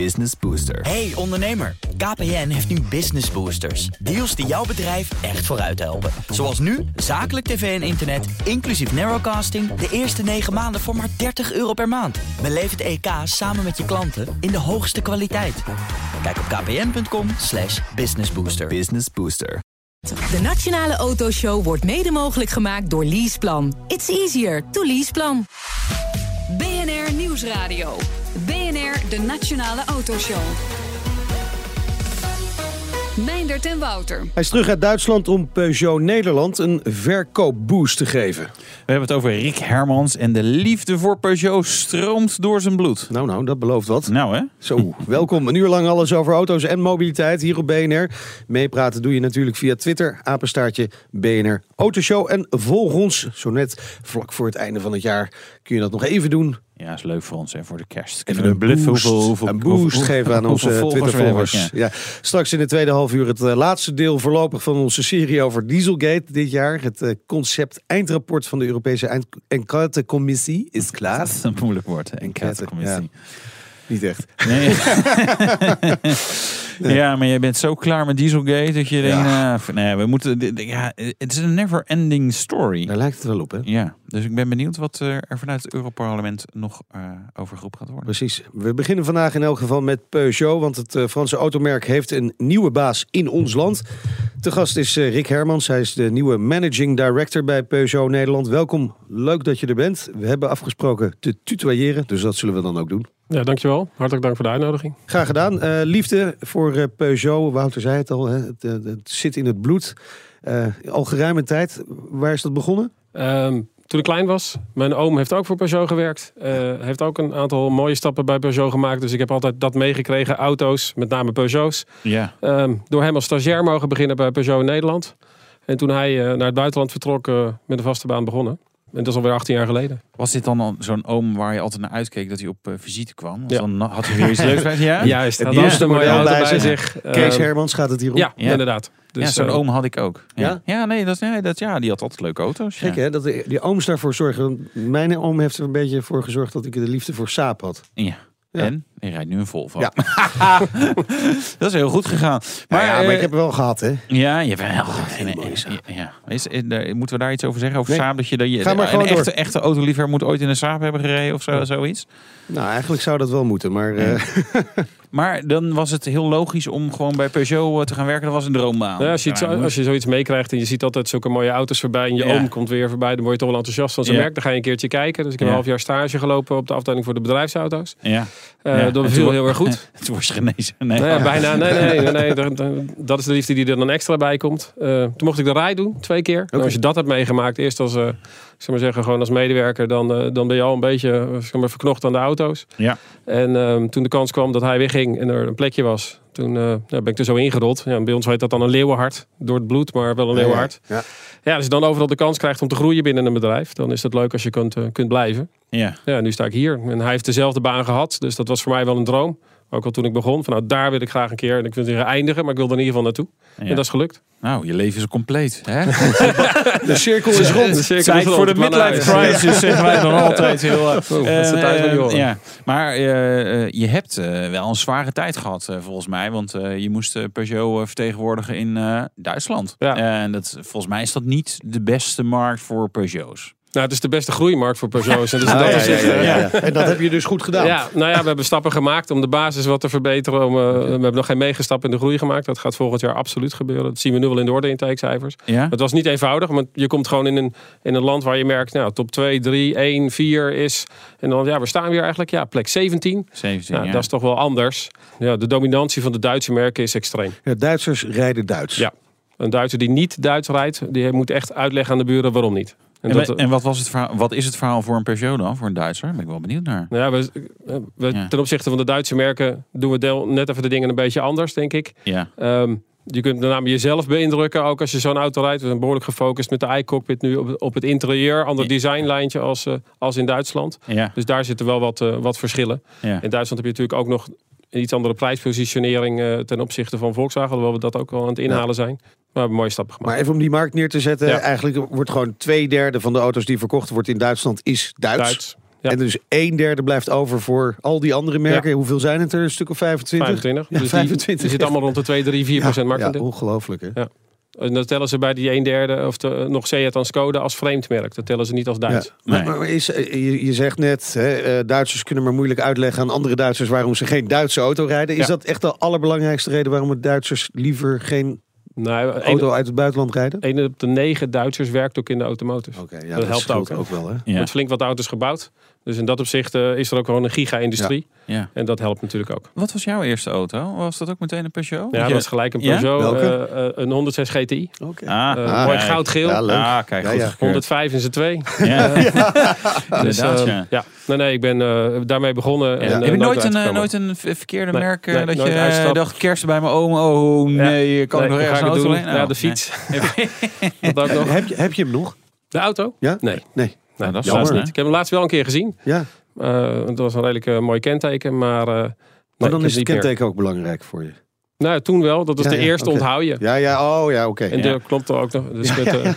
Business Booster. Hey ondernemer, KPN heeft nu Business Boosters. Deals die jouw bedrijf echt vooruit helpen. Zoals nu, zakelijk tv en internet, inclusief narrowcasting... de eerste 9 maanden voor maar 30 euro per maand. Beleef het EK samen met je klanten in de hoogste kwaliteit. Kijk op kpn.com slash businessbooster. Business Booster. De Nationale Autoshow wordt mede mogelijk gemaakt door Leaseplan. It's easier to Leaseplan. BNR Nieuwsradio. BNR, de Nationale Autoshow. Meindert en Wouter. Hij is terug uit Duitsland om Peugeot Nederland een verkoopboost te geven. We hebben het over Rick Hermans en de liefde voor Peugeot stroomt door zijn bloed. Nou, nou, dat belooft wat. Nou hè? Zo, welkom. Een uur lang alles over auto's en mobiliteit hier op BNR. Meepraten doe je natuurlijk via Twitter, apenstaartje BNR Autoshow. En volg ons, zo net vlak voor het einde van het jaar, kun je dat nog even doen. Ja, is leuk voor ons en voor de kerst. Even een we bluffen boost, hoeveel, hoeveel, een boost hoeveel- geven aan onze Twitter-volgers. ja. Ja. Straks in de tweede half uur het eh, laatste deel voorlopig van onze serie over Dieselgate dit jaar. Het eh, concept eindrapport van de Europese eind- Enquête-commissie is klaar. Dat is een moeilijk woord. Enquêtecommissie. Niet echt. Nee. Ja, maar je bent zo klaar met Dieselgate dat je denkt, nou, nee, we moeten, ja, het is een never ending story. Daar lijkt het wel op, hè? Ja, dus ik ben benieuwd wat eh, er vanuit het Europarlement nog eh over gaat worden. Precies. We beginnen vandaag in elk geval met Peugeot, want het eh, Franse automerk heeft een nieuwe baas in ons land. Te gast is eh, Rick Hermans. Hij is de nieuwe managing director bij Peugeot Nederland. Welkom, leuk dat je er bent. We hebben afgesproken te tutoyeren, dus dat zullen we dan ook doen. Ja, dankjewel. Hartelijk dank voor de uitnodiging. Graag gedaan. Eh, liefde voor eh, Peugeot, Wouter zei het al, hè? Het, eh, het zit in het bloed. Eh, al geruime tijd. Waar is dat begonnen? Ehm, toen ik klein was, mijn oom heeft ook voor Peugeot gewerkt. Eh, heeft ook een aantal mooie stappen bij Peugeot gemaakt. Dus ik heb altijd dat meegekregen. Auto's, met name Peugeots. Ja, Ehm, door hem als stagiair mogen beginnen bij Peugeot in Nederland. En toen hij naar het buitenland vertrok, met een vaste baan begonnen. En dat is alweer 18 jaar geleden. was dit dan al zo'n oom waar je altijd naar uitkeek dat hij op eh, visite kwam? Want Ja. Dan had hij weer iets leuks bij Ja? Juist, Het nieuwste een mooie auto bij zich. zich. Kees Hermans gaat het hier om. Ja, Ja. inderdaad. Dus, ja, zo'n eh, oom had ik ook. Ja, Ja? nee, dat, nee dat, ja, die had altijd leuke auto's. Ja. Gek hè, dat de- die ooms daarvoor zorgen. Mijn oom heeft er een beetje voor gezorgd dat ik de liefde voor saap had. Ja. Ja. En? Je rijdt nu een Volvo. Ja. dat is heel goed gegaan. Maar, Maar, ja, maar eh, ik heb wel gehad hè. Ja, je bent wel. Ja. Is, eh, daar- moeten we daar iets over zeggen? Over Nee. Saab? Dat je, dat je Ga maar een gewoon door. echte, echte autoliefhebber moet ooit in een Saab hebben gereden of zo, zoiets? Nou, eigenlijk zou dat wel moeten, maar eh, Maar dan was het heel logisch om gewoon bij Peugeot eh, te gaan werken. Dat was een droombaan. Ja, als, je iets, Ja, als je zoiets meekrijgt en je ziet altijd zulke mooie auto's voorbij en je Ja. oom komt weer voorbij, dan word je toch wel enthousiast van zijn Ja. merk. Dan ga je een keertje kijken. Dus ik heb Ja. een half jaar stage gelopen op de afdeling voor de bedrijfsauto's. Ja. Eh, Ja. Dat viel heel erg goed. Toen was genezen. Nee. Nou ja, bijna. Nee, nee, nee. nee, dat- is de liefde die er dan extra bij komt. Eh, toen mocht ik de rij doen, twee keer. Nou, als je dat hebt meegemaakt, eerst als, ik zou maar zeggen, gewoon als medewerker, dan, eh, dan ben je al een beetje zeg maar, verknocht aan de auto's. Ja. En ehm, toen de kans kwam dat hij wegging en er een plekje was, toen eh, ja, ben ik er zo ingerold. Ja, bij ons heet dat dan een leeuwenhart, door het bloed, maar wel een leeuwenhart. ja. Ja, als je dan overal de kans krijgt om te groeien binnen een bedrijf, dan is het leuk als je kunt, eh, kunt blijven. Ja. Ja, nu sta ik hier. En hij heeft dezelfde baan gehad. Dus dat was voor mij wel een droom. Ook al toen ik begon. Van nou, daar wil ik graag een keer. En ik wil zeggen eindigen, maar ik wil er in ieder geval naartoe. Ja. En dat is gelukt. Nou, je leven is compleet. Hè? de cirkel is rond. De cirkel Tijd is rond. voor de midlife crisis, zeggen wij dan altijd. Heel, dat is de tijd van die oren. ja. Maar eh, eh, je hebt eh, wel een zware tijd gehad, eh, volgens mij. Want eh, je moest Peugeot vertegenwoordigen in eh, Duitsland. Ja. En dat, volgens mij is dat niet de beste markt voor Peugeots. Nou, het is de beste groeimarkt voor Peugeot's. En dus Ah, dat ja, opzicht, ja, ja, ja, ja. En dat heb je dus goed gedaan. Ja, nou ja, we hebben stappen gemaakt om de basis wat te verbeteren. Om, eh, we hebben nog geen megastap in de groei gemaakt. Dat gaat volgend jaar absoluut gebeuren. Dat zien we nu wel in de orde intakecijfers. Ja? Het was niet eenvoudig, want je komt gewoon in een, in een land waar je merkt, nou, top 2, 3, 1, 4 is. En dan, ja, we staan weer eigenlijk, ja, plek 17. 17 Nou, ja. dat is toch wel anders. Ja, de dominantie van de Duitse merken is extreem. Ja, Duitsers rijden Duits. Ja. Een Duitser die niet Duits rijdt, die moet echt uitleggen aan de buren waarom niet. En En, dat, wa- en wat, was het verhaal, wat is het verhaal voor een Peugeot dan, voor een Duitser? Ben ik wel benieuwd naar. nou ja, we, we- Ja. ten opzichte van de Duitse merken doen we deel, net even de dingen een beetje anders, denk ik. Ja. Ehm, je kunt met name jezelf beïndrukken, ook als je zo'n auto rijdt. We zijn behoorlijk gefocust met de iCockpit nu op, op het interieur. Ander designlijntje als, eh, als in Duitsland. Ja. Dus daar zitten wel wat, eh, wat verschillen. Ja. In Duitsland heb je natuurlijk ook nog een iets andere prijspositionering eh, ten opzichte van Volkswagen. Hoewel we dat ook wel aan het inhalen zijn. Maar we hebben mooie stappen gemaakt. Maar even om die markt neer te zetten. Ja. Eigenlijk wordt gewoon twee derde van de auto's die verkocht wordt in Duitsland is Duits. Duits. Ja. En dus een derde blijft over voor al die andere merken. Hoeveel zijn het er? Een stuk of 25? 25. Ja, dus 25. Die, die zit allemaal rond de 2, 3, 4 procent ja, marktendeel. ongelooflijk hè? Ja. En dan tellen ze bij die een derde of de, nog Seat en Skoda als vreemd merk. Dat tellen ze niet als Duits. Ja. Maar, Nee. maar is, eh, je, je zegt net, hè, eh, Duitsers kunnen maar moeilijk uitleggen aan andere Duitsers waarom ze geen Duitse auto rijden. Is Ja. dat echt de allerbelangrijkste reden waarom de Duitsers liever geen Nou, auto een, uit het buitenland rijden? een op de negen Duitsers werkt ook in de automotive. Oké, ja, dat dat, helpt ook, ook wel hè? Er wordt flink wat auto's gebouwd. Dus in dat opzicht eh, is er ook gewoon een giga-industrie. Ja. En dat helpt natuurlijk ook. Wat was jouw eerste auto? Was dat ook meteen een Peugeot? Ja, dat was gelijk een? Peugeot. Eh, eh, een 106 GTI. Oké. Ah, mooi goudgeel. Ja, leuk. Ah, kijk, goed ja. gekeurd. 105 in z'n twee. Ja. Dus, ja. ja. Nee, nee, ik ben eh, daarmee begonnen. En, Ja. Heb je nooit een, nooit een verkeerde Nee, merk nee, dat je dacht kerst bij mijn oom? Oh nee, kan ik nog Nee, ergens een ik het auto doen? alleen? Ja, Oh, de fiets. dat ook nog. Heb, je, heb je hem nog? De auto? Ja? Nee. Nee. Nee, Nou, dat is helaas jammer, niet. Ik heb hem laatst wel een keer gezien. Ja, Eh, het was een redelijk eh, mooi kenteken, maar... eh, maar dan is het meer. kenteken ook belangrijk voor je. Nou, toen wel. Dat was Ja, de ja, eerste oké. onthoud je. Ja, ja, oh ja, oké. En Ja. dat klopt er ook nog. Dus met,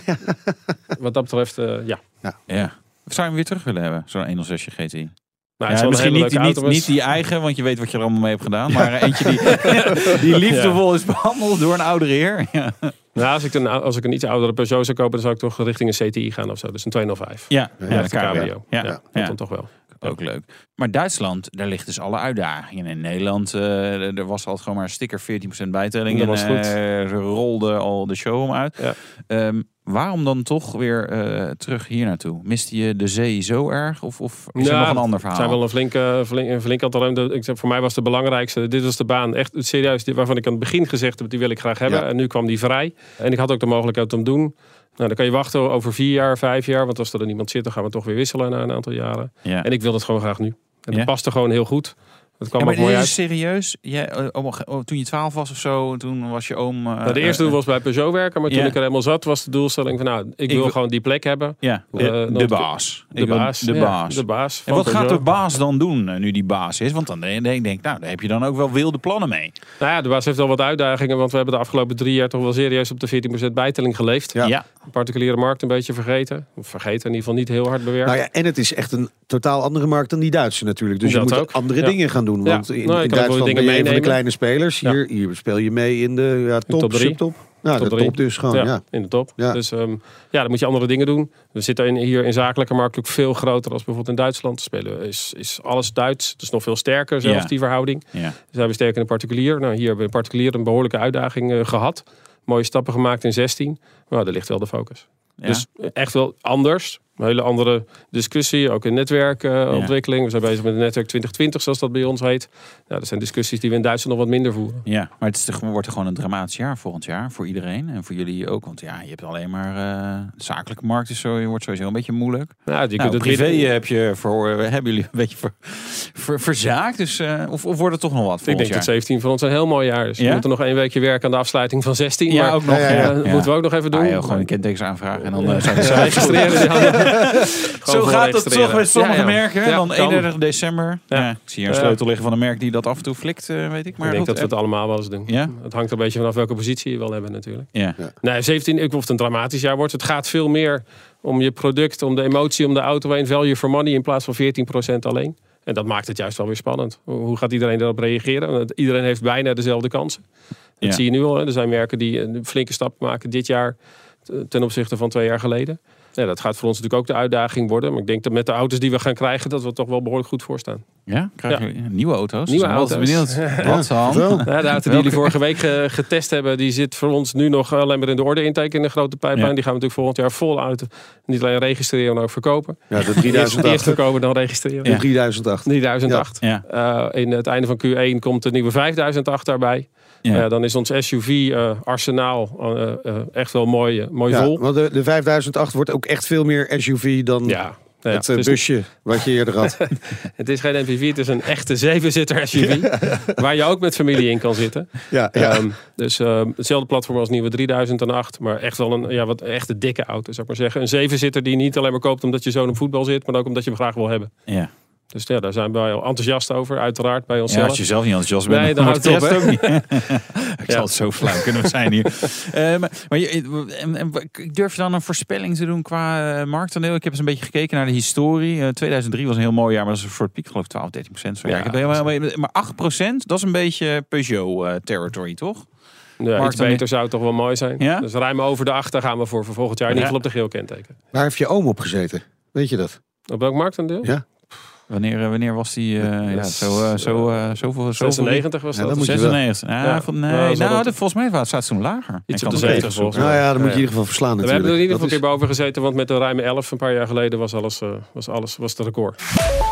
wat dat betreft, eh, ja. Ja. Of zou je hem weer terug willen hebben? Zo'n 106 GTI. Nou, Ja, misschien niet, niet, niet die eigen, want je weet wat je er allemaal mee hebt gedaan. Maar eentje die, die liefdevol is behandeld door een oudere heer. Ja, Nou, als ik, een, als ik een iets oudere Peugeot zou kopen, dan zou ik toch richting een CTI gaan of zo. Dus een 205. ja, Ja, ja, de een cabrio. Ja, Ja, dat dan toch wel. Ook leuk. Maar Duitsland, daar ligt dus alle uitdagingen. In Nederland, eh, er was altijd gewoon maar een sticker 14% bijtelling. Dat en was goed. eh, ze rolde al de show om uit. Ja. Ehm, waarom dan toch weer eh, terug hier naartoe? Miste je de zee zo erg? Of, of is er Ja, nog een ander Het verhaal? zijn wel een flinke, flink, een flink aantal ruimte. Ik zeg, voor mij was de belangrijkste. Dit was de baan. Echt serieus. Waarvan ik aan het begin gezegd heb, die wil ik graag hebben. Ja. En nu kwam die vrij. En ik had ook de mogelijkheid om te doen. Nou, dan kan je wachten over vier jaar, vijf jaar. Want als er dan niemand zit, dan gaan we toch weer wisselen na een aantal jaren. ja. En ik wil dat gewoon graag nu. En dat Ja. paste gewoon heel goed. Het kwam Ja, maar ook mooi dit uit. is serieus? Jij, eh, oh, oh, toen je 12 was of zo, toen was je oom... eh, Nou, de eerste eh, doel was bij Peugeot werken. Maar toen ik er helemaal zat, was de doelstelling van... Nou, ik, wil gewoon die plek hebben. Ja, de, Eh, baas. De Ik baas. De ja, baas. de baas. En wat gaat de baas dan doen, nu die baas is? Want dan denk ik, denk, nou, daar heb je dan ook wel wilde plannen mee. Nou ja, de baas heeft wel wat uitdagingen. Want we hebben de afgelopen drie jaar toch wel serieus op de 14% bijtelling geleefd. Ja. Ja, De particuliere markt een beetje vergeten. Of vergeten, in ieder geval niet heel hard bewerkt. Nou ja, en het is echt een totaal andere markt dan die Duitse natuurlijk. Dus je Dat moet ook. andere Ja. dingen gaan doen. Ja. Want in, Nou, in Duitsland ben je een van de kleine spelers. Ja. Hier, hier speel je mee in de ja, top, top drie. subtop. Nou, Top de drie. top dus gewoon, ja, ja. in de top. Ja. Dus ehm, ja, dan moet je andere dingen doen. We zitten in, hier in zakelijke markt ook veel groter als bijvoorbeeld in Duitsland. Spelen is, is alles Duits. Dus nog veel sterker zelfs Ja. die verhouding. ja. Dus zijn we sterk in de particulier. Nou, hier hebben we in particulier een behoorlijke uitdaging eh, gehad. Mooie stappen gemaakt in 16. Maar daar ligt wel de focus. ja. Dus echt wel anders. Een hele andere discussie, ook in netwerkontwikkeling. we zijn bezig met het netwerk 2020, zoals dat bij ons heet. Nou, dat zijn discussies die we in Duitsland nog wat minder voeren. Ja, maar het is toch- wordt er gewoon een dramatisch jaar volgend jaar voor iedereen en voor jullie ook. Want ja, je hebt alleen maar de zakelijke markt is zo, je wordt sowieso een beetje moeilijk. Nou, je Nou, kunt privé heb je voor, eh, hebben jullie een beetje ver, ver- verzaakt. Dus, eh, of, of wordt het toch nog wat Ik denk jaar? dat 17 voor ons een heel mooi jaar is. Ja? We moeten nog één weekje werken aan de afsluiting van 16. Ja, maar, ook nog. Ja, moeten we ook nog even doen. Ah, joh, gewoon een kentekens aanvragen en dan zijn ze registreren. ja. Zo gaat het toch met sommige Ja, ja. merken. Ja, dan kan. 31 december. Ja. Ja. ik zie hier een Ja. sleutel liggen van een merk die dat af en toe flikt, eh, weet ik. Maar ik denk goed, dat we het allemaal wel eens doen. Ja? Het hangt er een beetje vanaf welke positie je wil hebben natuurlijk. Ja. Nee, 17, ik of het een dramatisch jaar wordt. Het gaat veel meer om je product, om de emotie, om de auto heen. Value for money in plaats van 14% alleen. En dat maakt het juist wel weer spannend. Hoe gaat iedereen erop reageren? Want Iedereen heeft bijna dezelfde kansen. Dat Ja. zie je nu al. hè. Er zijn merken die een flinke stap maken dit jaar ten opzichte van twee jaar geleden. Ja, dat gaat voor ons natuurlijk ook de uitdaging worden. Maar ik denk dat met de auto's die we gaan krijgen, dat we toch wel behoorlijk goed voor staan. Ja? Krijgen Ja. jullie nieuwe auto's? Nieuwe Ik ben wel auto's. benieuwd. Wat? Wel. Ja, de auto die jullie vorige week ge- getest hebben, die zit voor ons nu nog alleen maar in de orde intake in de grote pijplijn. Ja. Die gaan we natuurlijk volgend jaar vol uit. Niet alleen registreren, maar ook verkopen. Ja, de Eerst, eerst 3008. verkopen, dan registreren. De 3008. 3008. Ja. Eh, in het einde van Q1 komt de nieuwe 5008 daarbij. Ja. Ja. dan is ons SUV-arsenaal eh, eh, echt wel mooi, eh, mooi Ja, vol. want de, de 5008 wordt ook echt veel meer SUV dan Ja, ja, het eh, busje wat je eerder had. het is geen MPV, het is een echte zevenzitter SUV. Waar je ook met familie in kan zitten. Ja, ja. Ehm, dus ehm, hetzelfde platform als nieuwe 3008, maar echt wel een ja, wat echte dikke auto, zou ik maar zeggen. Een zevenzitter die je niet alleen maar koopt omdat je zoon op voetbal zit, maar ook omdat je hem graag wil hebben. Ja. Dus ja, daar zijn wij enthousiast over, uiteraard, bij Ja, onszelf. als je zelf niet enthousiast bent, Nee, dan houdt het ook niet. Ik zal het zo flauw kunnen zijn hier. Eh, maar maar je, en, en, durf je dan een voorspelling te doen qua uh, marktaandeel? Ik heb eens een beetje gekeken naar de historie. Uh, 2003 was een heel mooi jaar, maar dat is een soort piek, geloof ik 12, 13 procent. Ja, ja, maar 8 procent, dat is een beetje Peugeot-territory, toch? Ja, iets beter zou het toch wel mooi zijn. Ja? Dus ruim over de achter gaan we voor, voor volgend jaar. In ieder geval op de geel kenteken. Waar heeft je oom op gezeten? Weet je dat? Op welk marktaandeel? Ja. Wanneer, wanneer was die? Uh, ja, zo, uh, zo, uh, zoveel, 96 was dat. Ja, dan 96. Ja, ja. van, nee, ja, nou, dat, volgens mij staat het toen lager. Iets op de 70 volgens mij. Nou ja, dan moet je in ieder geval verslaan We natuurlijk. hebben er in ieder geval Dat een keer boven gezeten, want met de ruime 11 een paar jaar geleden was alles, was alles was het record.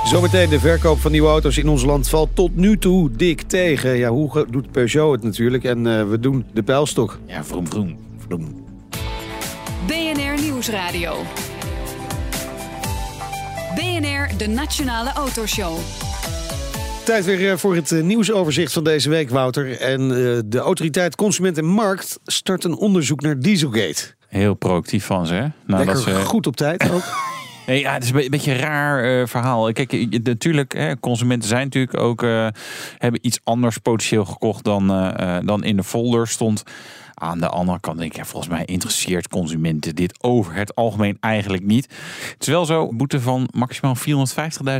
Zometeen de verkoop van nieuwe auto's in ons land valt tot nu toe dik tegen. Ja, hoe doet Peugeot het natuurlijk? En we doen de pijlstok. Ja, vroom, vroom. vroom. BNR Nieuwsradio. BNR, de Nationale Autoshow. Tijd weer voor het nieuwsoverzicht van deze week, Wouter. En uh, de autoriteit Consument en Markt start een onderzoek naar Dieselgate. Heel proactief van ze, hè? Nou, Lekker dat ze... goed op tijd ook. Nee, ja, het is een beetje een raar uh, verhaal. Kijk, natuurlijk, hè, consumenten zijn natuurlijk ook uh, hebben iets anders potentieel gekocht dan, uh, dan in de folder stond. Aan de andere kant denk ik, ja, volgens mij interesseert consumenten dit over het algemeen eigenlijk niet. Het is wel zo, boete van maximaal 450.000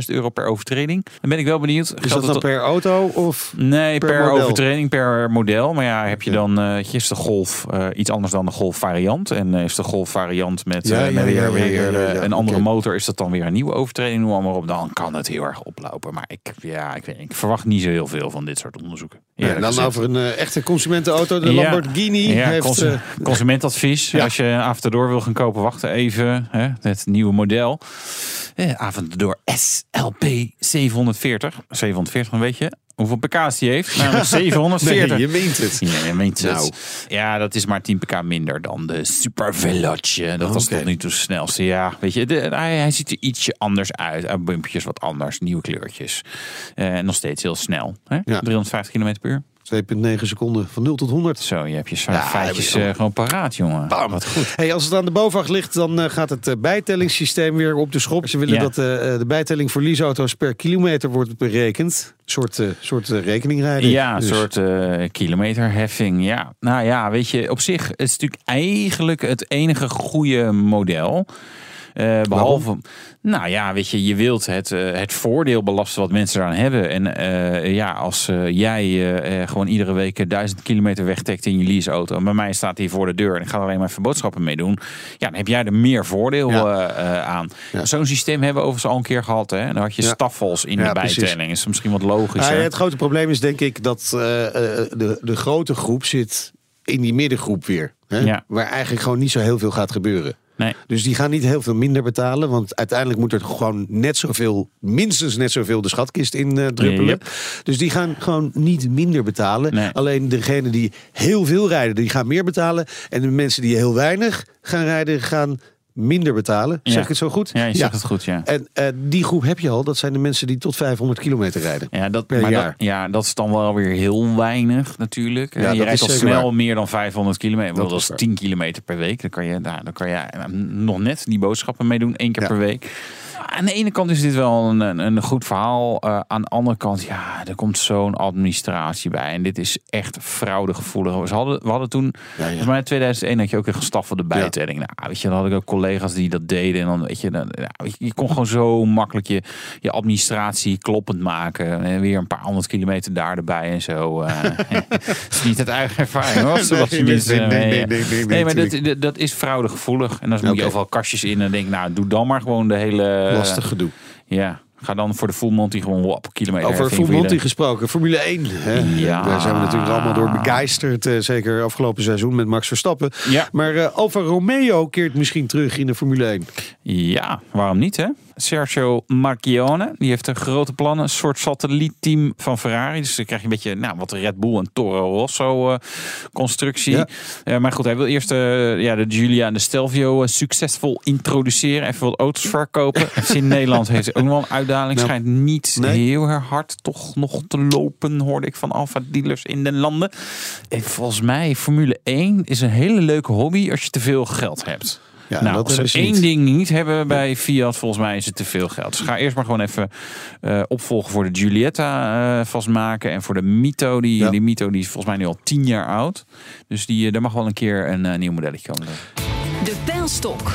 euro per overtreding. Dan ben ik wel benieuwd. Is dat dan per auto of Nee, per, overtreding, per model. Maar ja, heb je dan, uh, is de Golf uh, iets anders dan de Golf variant. En uh, is de Golf variant met, ja, ja, met weer, ja, een andere okay. motor, is dat dan weer een nieuwe overtreding, noem maar op. Dan kan het heel erg oplopen. Maar ik, ja, ik, weet, ik verwacht niet zo heel veel van dit soort onderzoeken. Ja, dan gezegd. over een echte consumentenauto, de Lamborghini. Ja, heeft, cons consumentadvies. Ja. Als je Aventador wil gaan kopen, wacht even. Hè, het nieuwe model. Eh, Aventador SLP 740. 740, dan weet je. Hoeveel pk's die heeft? Nou, 740. Nee, je meent het. Ja, je meent het. Nou. Ja, dat is maar 10 pk minder dan de Super Veloce. Dat was Oké. tot nu toe de snelste. Ja, weet je, de, hij, hij ziet er ietsje anders uit. Bumpjes wat anders, nieuwe kleurtjes. Eh, nog steeds heel snel. Hè? Ja. 350 km per uur. 2,9 seconden van 0 tot 100. Zo, je hebt je Ja, feitjes heb ik eh, gewoon paraat, jongen. Bam. Wat goed. Hey, als het aan de BOVAG ligt, dan eh, gaat het eh, bijtellingssysteem weer op de schop. Ze willen Ja. dat de bijtelling voor leaseauto's per kilometer wordt berekend. Een soort, soort rekeningrijden. Ja, een Dus- soort kilometerheffing. Ja, nou ja, weet je, op zich het is natuurlijk eigenlijk het enige goede model. Eh, behalve, nou ja, weet je, je wilt het, eh, het voordeel belasten wat mensen eraan hebben. En eh, ja, als jij gewoon iedere week duizend kilometer wegtekt in je leaseauto. En bij mij staat hij voor de deur en ik ga alleen maar even boodschappen mee doen. Ja, dan heb jij er meer voordeel Ja. aan. Ja. Zo'n systeem hebben we overigens al een keer gehad. Hè? Dan had je Ja. staffels in de bijtelling. Is misschien wat logischer. Ah, ja, het grote probleem is denk ik dat de, de grote groep zit in die middengroep weer. Hè? Waar eigenlijk gewoon niet zo heel veel gaat gebeuren. Nee. Dus die gaan niet heel veel minder betalen. Want uiteindelijk moet er gewoon net zoveel, minstens net zoveel de schatkist in eh, druppelen. Yep. Dus die gaan gewoon niet minder betalen. Nee. Alleen degenen die heel veel rijden, die gaan meer betalen. En de mensen die heel weinig gaan rijden, gaan minder betalen. Zeg ik het zo goed? Ja, je zegt het goed, ja. En eh, die groep heb je al. Dat zijn de mensen die tot 500 kilometer rijden. Ja, dat, Per maar jaar. Dat, ja, dat is dan wel weer heel weinig natuurlijk. Ja, je dat rijdt al snel waar. meer dan 500 kilometer. Dat Dat, is is waar. 10 kilometer per week. Dan kan je, nou, dan kan je eh, nog net die boodschappen meedoen, één keer per week. Aan de ene kant is dit wel een, een, een goed verhaal. Eh, aan de andere kant, ja, er komt zo'n administratie bij. En dit is echt fraudegevoelig. We hadden, we hadden toen, Ja, ja. volgens mij in 2001 had je ook een gestaffelde bijtelling. Nou, weet je, dan had ik ook collega's die dat deden. En dan weet je, dan, ja, weet je, kon gewoon zo makkelijk je, je administratie kloppend maken. En weer een paar honderd kilometer daar erbij en zo. eh. Het is niet het eigen ervaring hoor. Zoals je nee, nee, nee, eh, nee, nee, nee, Nee, maar dat, dat, dat is fraudegevoelig. En dan moet je overal kastjes in en denk nou, doe dan maar gewoon de hele... Lastig gedoe. Ja, ga dan voor de full monty gewoon op kilometer. Over Full Monty gesproken, Formule 1. Hè? Ja. Daar zijn we natuurlijk allemaal door begeisterd. eh, zeker afgelopen seizoen met Max Verstappen. Ja. Maar eh, Alfa Romeo keert misschien terug in de Formule 1. Ja, waarom niet hè? Sergio Marchionne, die heeft een grote plannen. Een soort satellietteam van Ferrari. Dus dan krijg je een beetje nou, wat de Red Bull en Toro Rosso eh, constructie. Ja. Maar goed, hij wil eerst eh, ja, de Giulia en de Stelvio eh, succesvol introduceren. Even wat auto's verkopen. In Nederland heeft ook nog wel een uitdaging. Nou, Schijnt niet nee. heel erg hard toch nog te lopen, hoorde ik van Alfa dealers in de landen. En volgens mij, Formule 1 is een hele leuke hobby als je te veel geld hebt. Ja, nou, dat als ze één niet. ding niet hebben bij Fiat, volgens mij is het te veel geld. Dus ga eerst maar gewoon even eh, opvolgen voor de Giulietta eh, vastmaken. En voor de Mito. Die, Ja. die Mito die is volgens mij nu al tien jaar oud. Dus die, eh, daar mag wel een keer een nieuw modelletje komen. De pijlstok.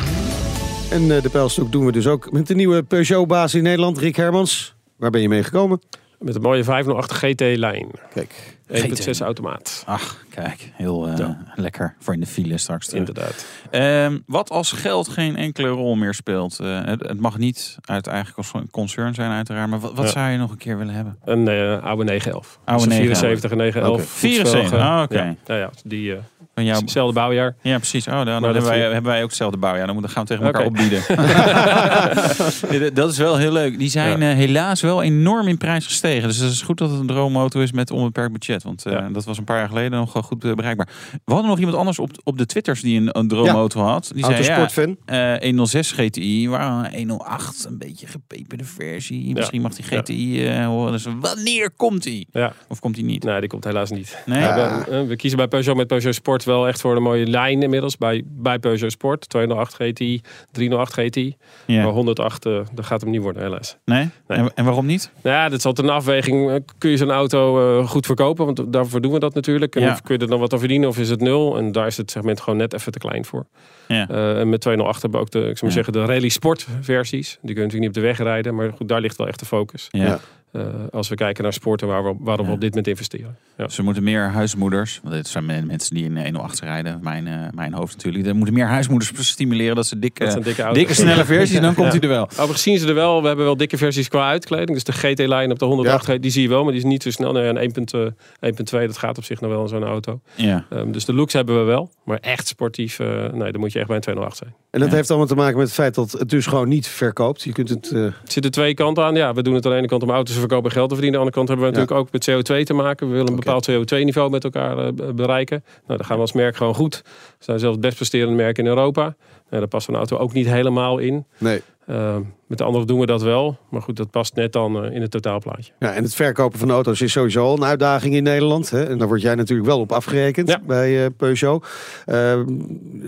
En eh, de pijlstok doen we dus ook met de nieuwe Peugeot-baas in Nederland, Rick Hermans. Waar ben je mee gekomen? Met een mooie 508 GT-lijn. Kijk, 1.6 automaat. Ach, kijk, heel eh, lekker voor in de file straks. terug. Inderdaad. Ehm, wat als geld geen enkele rol meer speelt? Eh, het, het mag niet uit eigen concern zijn uiteraard. Maar wat, wat Ja. zou je nog een keer willen hebben? Een eh, oude 911. Oude Dus een 911. 74 en 911. Oké. voetsvelgen. 74, ah, oké. Ja, ja, ja, die Van jou? hetzelfde bouwjaar. Ja, precies. Oh, dan, hebben, wij, hebben wij ook hetzelfde bouwjaar. Dan moeten- gaan we tegen elkaar opbieden. Dat- is wel heel leuk. Die zijn helaas wel enorm in prijs gestegen. Dus het is goed dat het een droomauto is met onbeperkt budget. Want dat was een paar jaar geleden nog wel goed eh, bereikbaar. We hadden nog iemand anders op, op de Twitters die een, een droomauto had. Die zei ja, autosportfan. eh 106 GTI, waar 108 een beetje gepeperde versie. Misschien mag die. GTI eh, horen. Dus wanneer komt die? Ja, Of komt die niet? nee, die komt helaas niet. Nee? We, eh, we kiezen bij Peugeot met Peugeot Sport wel echt voor een mooie lijn inmiddels. Bij, bij Peugeot Sport. 208 GTI, 308 GTI. Maar Ja. 108, eh, dat gaat hem niet worden helaas. Nee? Nee. En, en waarom niet? Nou ja, dat is altijd een afweging. Kun je zo'n auto goed verkopen? Want daarvoor doen we dat natuurlijk. En Ja. of kun je er dan wat aan verdienen of is het nul? En daar is het segment gewoon net even te klein voor. Ja. Eh, en met 208 hebben we ook de, ik zou maar Ja. zeggen, de rally sport versies. Die kun je natuurlijk niet op de weg rijden. Maar goed, daar ligt wel echt de focus. Ja. Eh, als we kijken naar sporten waar we, waarom we Ja. op dit moment investeren. Ja. Dus er moeten meer huismoeders, want dit zijn men- mensen die in 108 rijden, mijn, eh, mijn hoofd natuurlijk. Er moeten meer huismoeders stimuleren dat ze dikke, Dat dikke auto's. dikke snelle versies, dan komt hij er wel. Overigens zien ze er wel. We hebben wel dikke versies qua uitkleding. Dus de GT-lijn op de 108, die zie je wel. Maar die is niet zo snel. Nee, een 1.2, 1.2, dat gaat op zich nog wel in zo'n auto. Ja. Ehm, dus de looks hebben we wel. Maar echt sportief, eh, nee, dan moet je echt bij een 208 zijn. En dat Ja. heeft allemaal te maken met het feit dat het dus gewoon niet verkoopt. Je kunt het... eh, Er zitten twee kanten aan. Ja, we doen het aan de ene kant om auto's te verkopen en geld te verdienen. Aan de andere kant hebben we Ja. natuurlijk ook met CO2 te maken. We willen een bepaald CO2-niveau met elkaar eh, be- bereiken. Nou, daar gaan we als merk gewoon goed. We zijn zelfs het best presterende merk in Europa. Nou, daar past een auto ook niet helemaal in. nee. Ehm, met de andere doen we dat wel. Maar goed, dat past net dan eh, in het totaalplaatje. Ja, en het verkopen van auto's is sowieso al een uitdaging in Nederland. Hè? En daar word jij natuurlijk wel op afgerekend Ja. bij eh, Peugeot. Ehm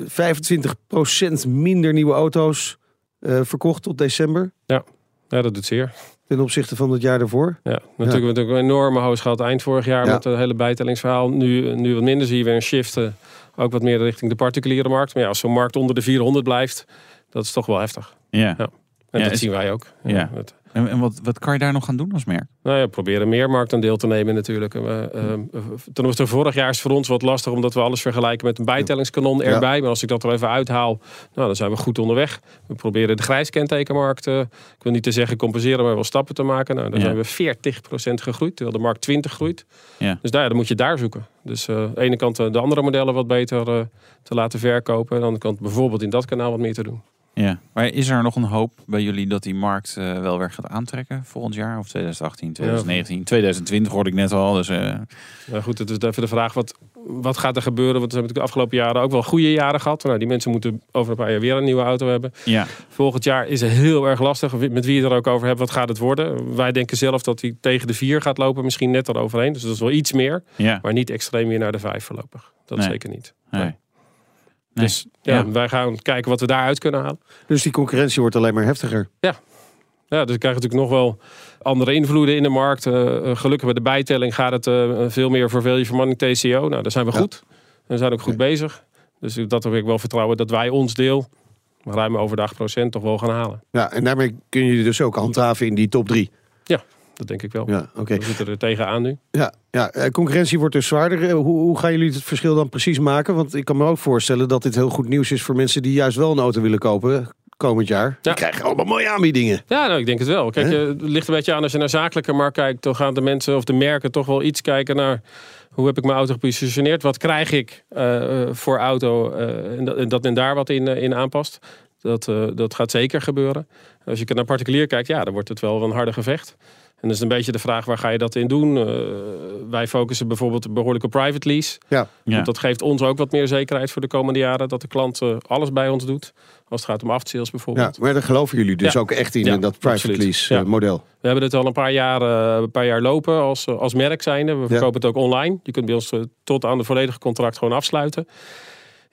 25% minder nieuwe auto's eh, verkocht tot december. Ja, dat doet zeer. Ten opzichte van het jaar daarvoor. Ja, natuurlijk hebben we natuurlijk een enorme hoos gehad eind vorig jaar Ja. met een hele bijtellingsverhaal. Nu, nu wat minder zie je weer een shift. eh, ook wat meer richting de particuliere markt. Maar ja, als zo'n markt onder de 400 blijft, dat is toch wel heftig. Ja. Ja. En Ja, dat is- zien wij ook. Ja. het- En, en wat, wat kan je daar nog gaan doen als merk? nou ja, proberen meer marktaandeel te nemen natuurlijk. Uh, ten opzichte van vorig jaar is voor ons wat lastig... omdat we alles vergelijken met een bijtellingskanon Ja. erbij. Maar als ik dat er even uithaal, nou, dan zijn we goed onderweg. We proberen de grijskentekenmarkt... eh, ik wil niet te zeggen compenseren, maar wel stappen te maken. Nou, dan Ja. zijn we 40% gegroeid, terwijl de markt 20 groeit. Ja. Dus daar, dan moet je daar zoeken. Dus eh, aan de ene kant eh, de andere modellen wat beter eh, te laten verkopen. En aan de andere kant bijvoorbeeld in dat kanaal wat meer te doen. Ja. Maar is er nog een hoop bij jullie dat die markt eh, wel weer gaat aantrekken volgend jaar? Of 2018, 2019, 2020 hoorde ik net al. Dus, eh, Nou goed, het is even de vraag, wat, wat gaat er gebeuren? Want we hebben natuurlijk de afgelopen jaren ook wel goede jaren gehad. Nou, die mensen moeten over een paar jaar weer een nieuwe auto hebben. ja. Volgend jaar is het heel erg lastig, met wie je er ook over hebt, wat gaat het worden? Wij denken zelf dat hij tegen de vier gaat lopen, misschien net eroverheen. Dus dat is wel iets meer, Ja. maar niet extreem weer naar de vijf voorlopig. Dat Nee. zeker niet. Nee. Dus ja, Ja. wij gaan kijken wat we daaruit kunnen halen. Dus die concurrentie wordt alleen maar heftiger. Ja, dus we krijgen natuurlijk nog wel andere invloeden in de markt. Eh, eh, gelukkig bij de bijtelling gaat het eh, veel meer voor value for money TCO. Nou, daar zijn we Ja. goed. We zijn ook goed bezig. Dus dat heb ik wel vertrouwen dat wij ons deel, ruim over de 8% toch wel gaan halen. Ja, en daarmee kun je dus ook handhaven in die top drie. Dat denk ik wel. Ja, oké. We zitten er tegenaan nu. Ja, ja, eh, concurrentie wordt dus zwaarder. Eh, Hoe, hoe gaan jullie het verschil dan precies maken? Want ik kan me ook voorstellen dat dit heel goed nieuws is voor mensen die juist wel een auto willen kopen komend jaar. Die krijgen allemaal mooie aanbiedingen. Ja, nou, ik denk het wel. Kijk, eh, het ligt een beetje aan als je naar zakelijke markt kijkt. Dan gaan de mensen of de merken toch wel iets kijken naar... hoe heb ik mijn auto gepositioneerd? Wat krijg ik eh, eh, voor auto? eh, en, dat, en dat men daar wat in, eh, in aanpast. Dat, eh, dat gaat zeker gebeuren. Als je naar particulier kijkt, ja, dan wordt het wel een harde gevecht. En dan is een beetje de vraag, waar ga je dat in doen? Eh, wij focussen bijvoorbeeld behoorlijk op private lease. Ja, dat geeft ons ook wat meer zekerheid voor de komende jaren. Dat de klant eh, alles bij ons doet. Als het gaat om afsales bijvoorbeeld. ja, maar daar geloven jullie dus Ja. ook echt in, Ja, in dat private absoluut. lease eh, Ja. model. We hebben het al een paar jaar, een paar jaar lopen als, als merk zijnde. We verkopen het ook online. Je kunt bij ons tot aan de volledige contract gewoon afsluiten.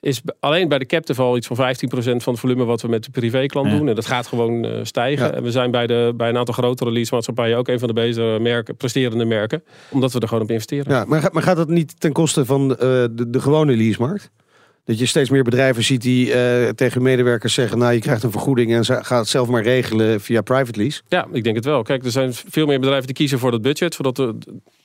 Is alleen bij de captive al iets van 15% van het volume wat we met de privéklant Ja. doen. En dat gaat gewoon eh, stijgen. Ja. En we zijn bij, de, bij een aantal grotere leasemaatschappijen ook een van de betere merken, presterende merken. Omdat we er gewoon op investeren. Ja, maar, maar gaat dat niet ten koste van eh, de, de gewone leasemarkt? Dat je steeds meer bedrijven ziet die eh, tegen medewerkers zeggen... nou, je krijgt een vergoeding en ze- ga het zelf maar regelen via private lease. Ja, ik denk het wel. Kijk, er zijn veel meer bedrijven die kiezen voor dat budget. Zodat de,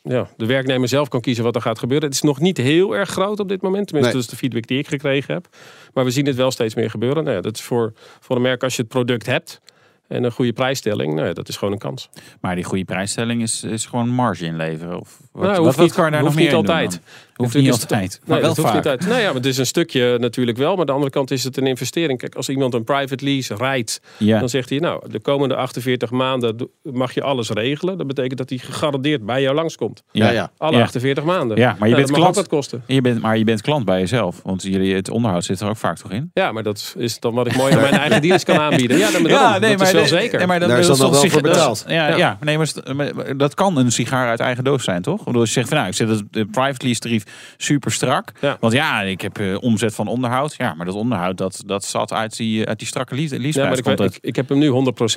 ja, de werknemer zelf kan kiezen wat er gaat gebeuren. Het is nog niet heel erg groot op dit moment. Tenminste, Nee. dat is de feedback die ik gekregen heb. Maar we zien het wel steeds meer gebeuren. Nou ja, dat is voor, voor een merk als je het product hebt. En een goede prijsstelling. Nou ja, dat is gewoon een kans. Maar die goede prijsstelling is, is gewoon marge inleveren. Of wat, Nou, wat, hoeft wat niet- kan je daar nog meer niet altijd. Dan? Hoeft Natuurlijk niet het- altijd. Maar Nee, wel dat hoeft niet uit. Nou ja, maar het is een stukje natuurlijk wel. Maar aan de andere kant is het een investering. Kijk, als iemand een private lease rijdt, Ja. dan zegt hij, nou, de komende 48 maanden mag je alles regelen. Dat betekent dat hij gegarandeerd bij jou langskomt. Ja, ja. Alle Ja. 48 maanden. Ja, maar je Nou, bent dat mag klant. wat kosten. Je bent, maar je bent klant bij jezelf. Want jullie, het onderhoud zit er ook vaak toch in? Ja, maar dat is dan wat ik mooi aan mijn eigen dealers kan aanbieden. Ja, dan, daarom. dat is wel de- zeker. nee, maar dat, Daar is dat dan wel voor betaald. dat- Ja, Ja. ja. nee, maar, dat kan een sigaar uit eigen doos zijn, toch? Als je zegt van nou, ik zet het de private lease tarief super strak. Ja. Want ja, ik heb eh, omzet van onderhoud. Ja, maar dat onderhoud, dat, dat zat uit die, uit die strakke lease, ja, leaseprijs. maar ik, weet- ik, ik heb hem nu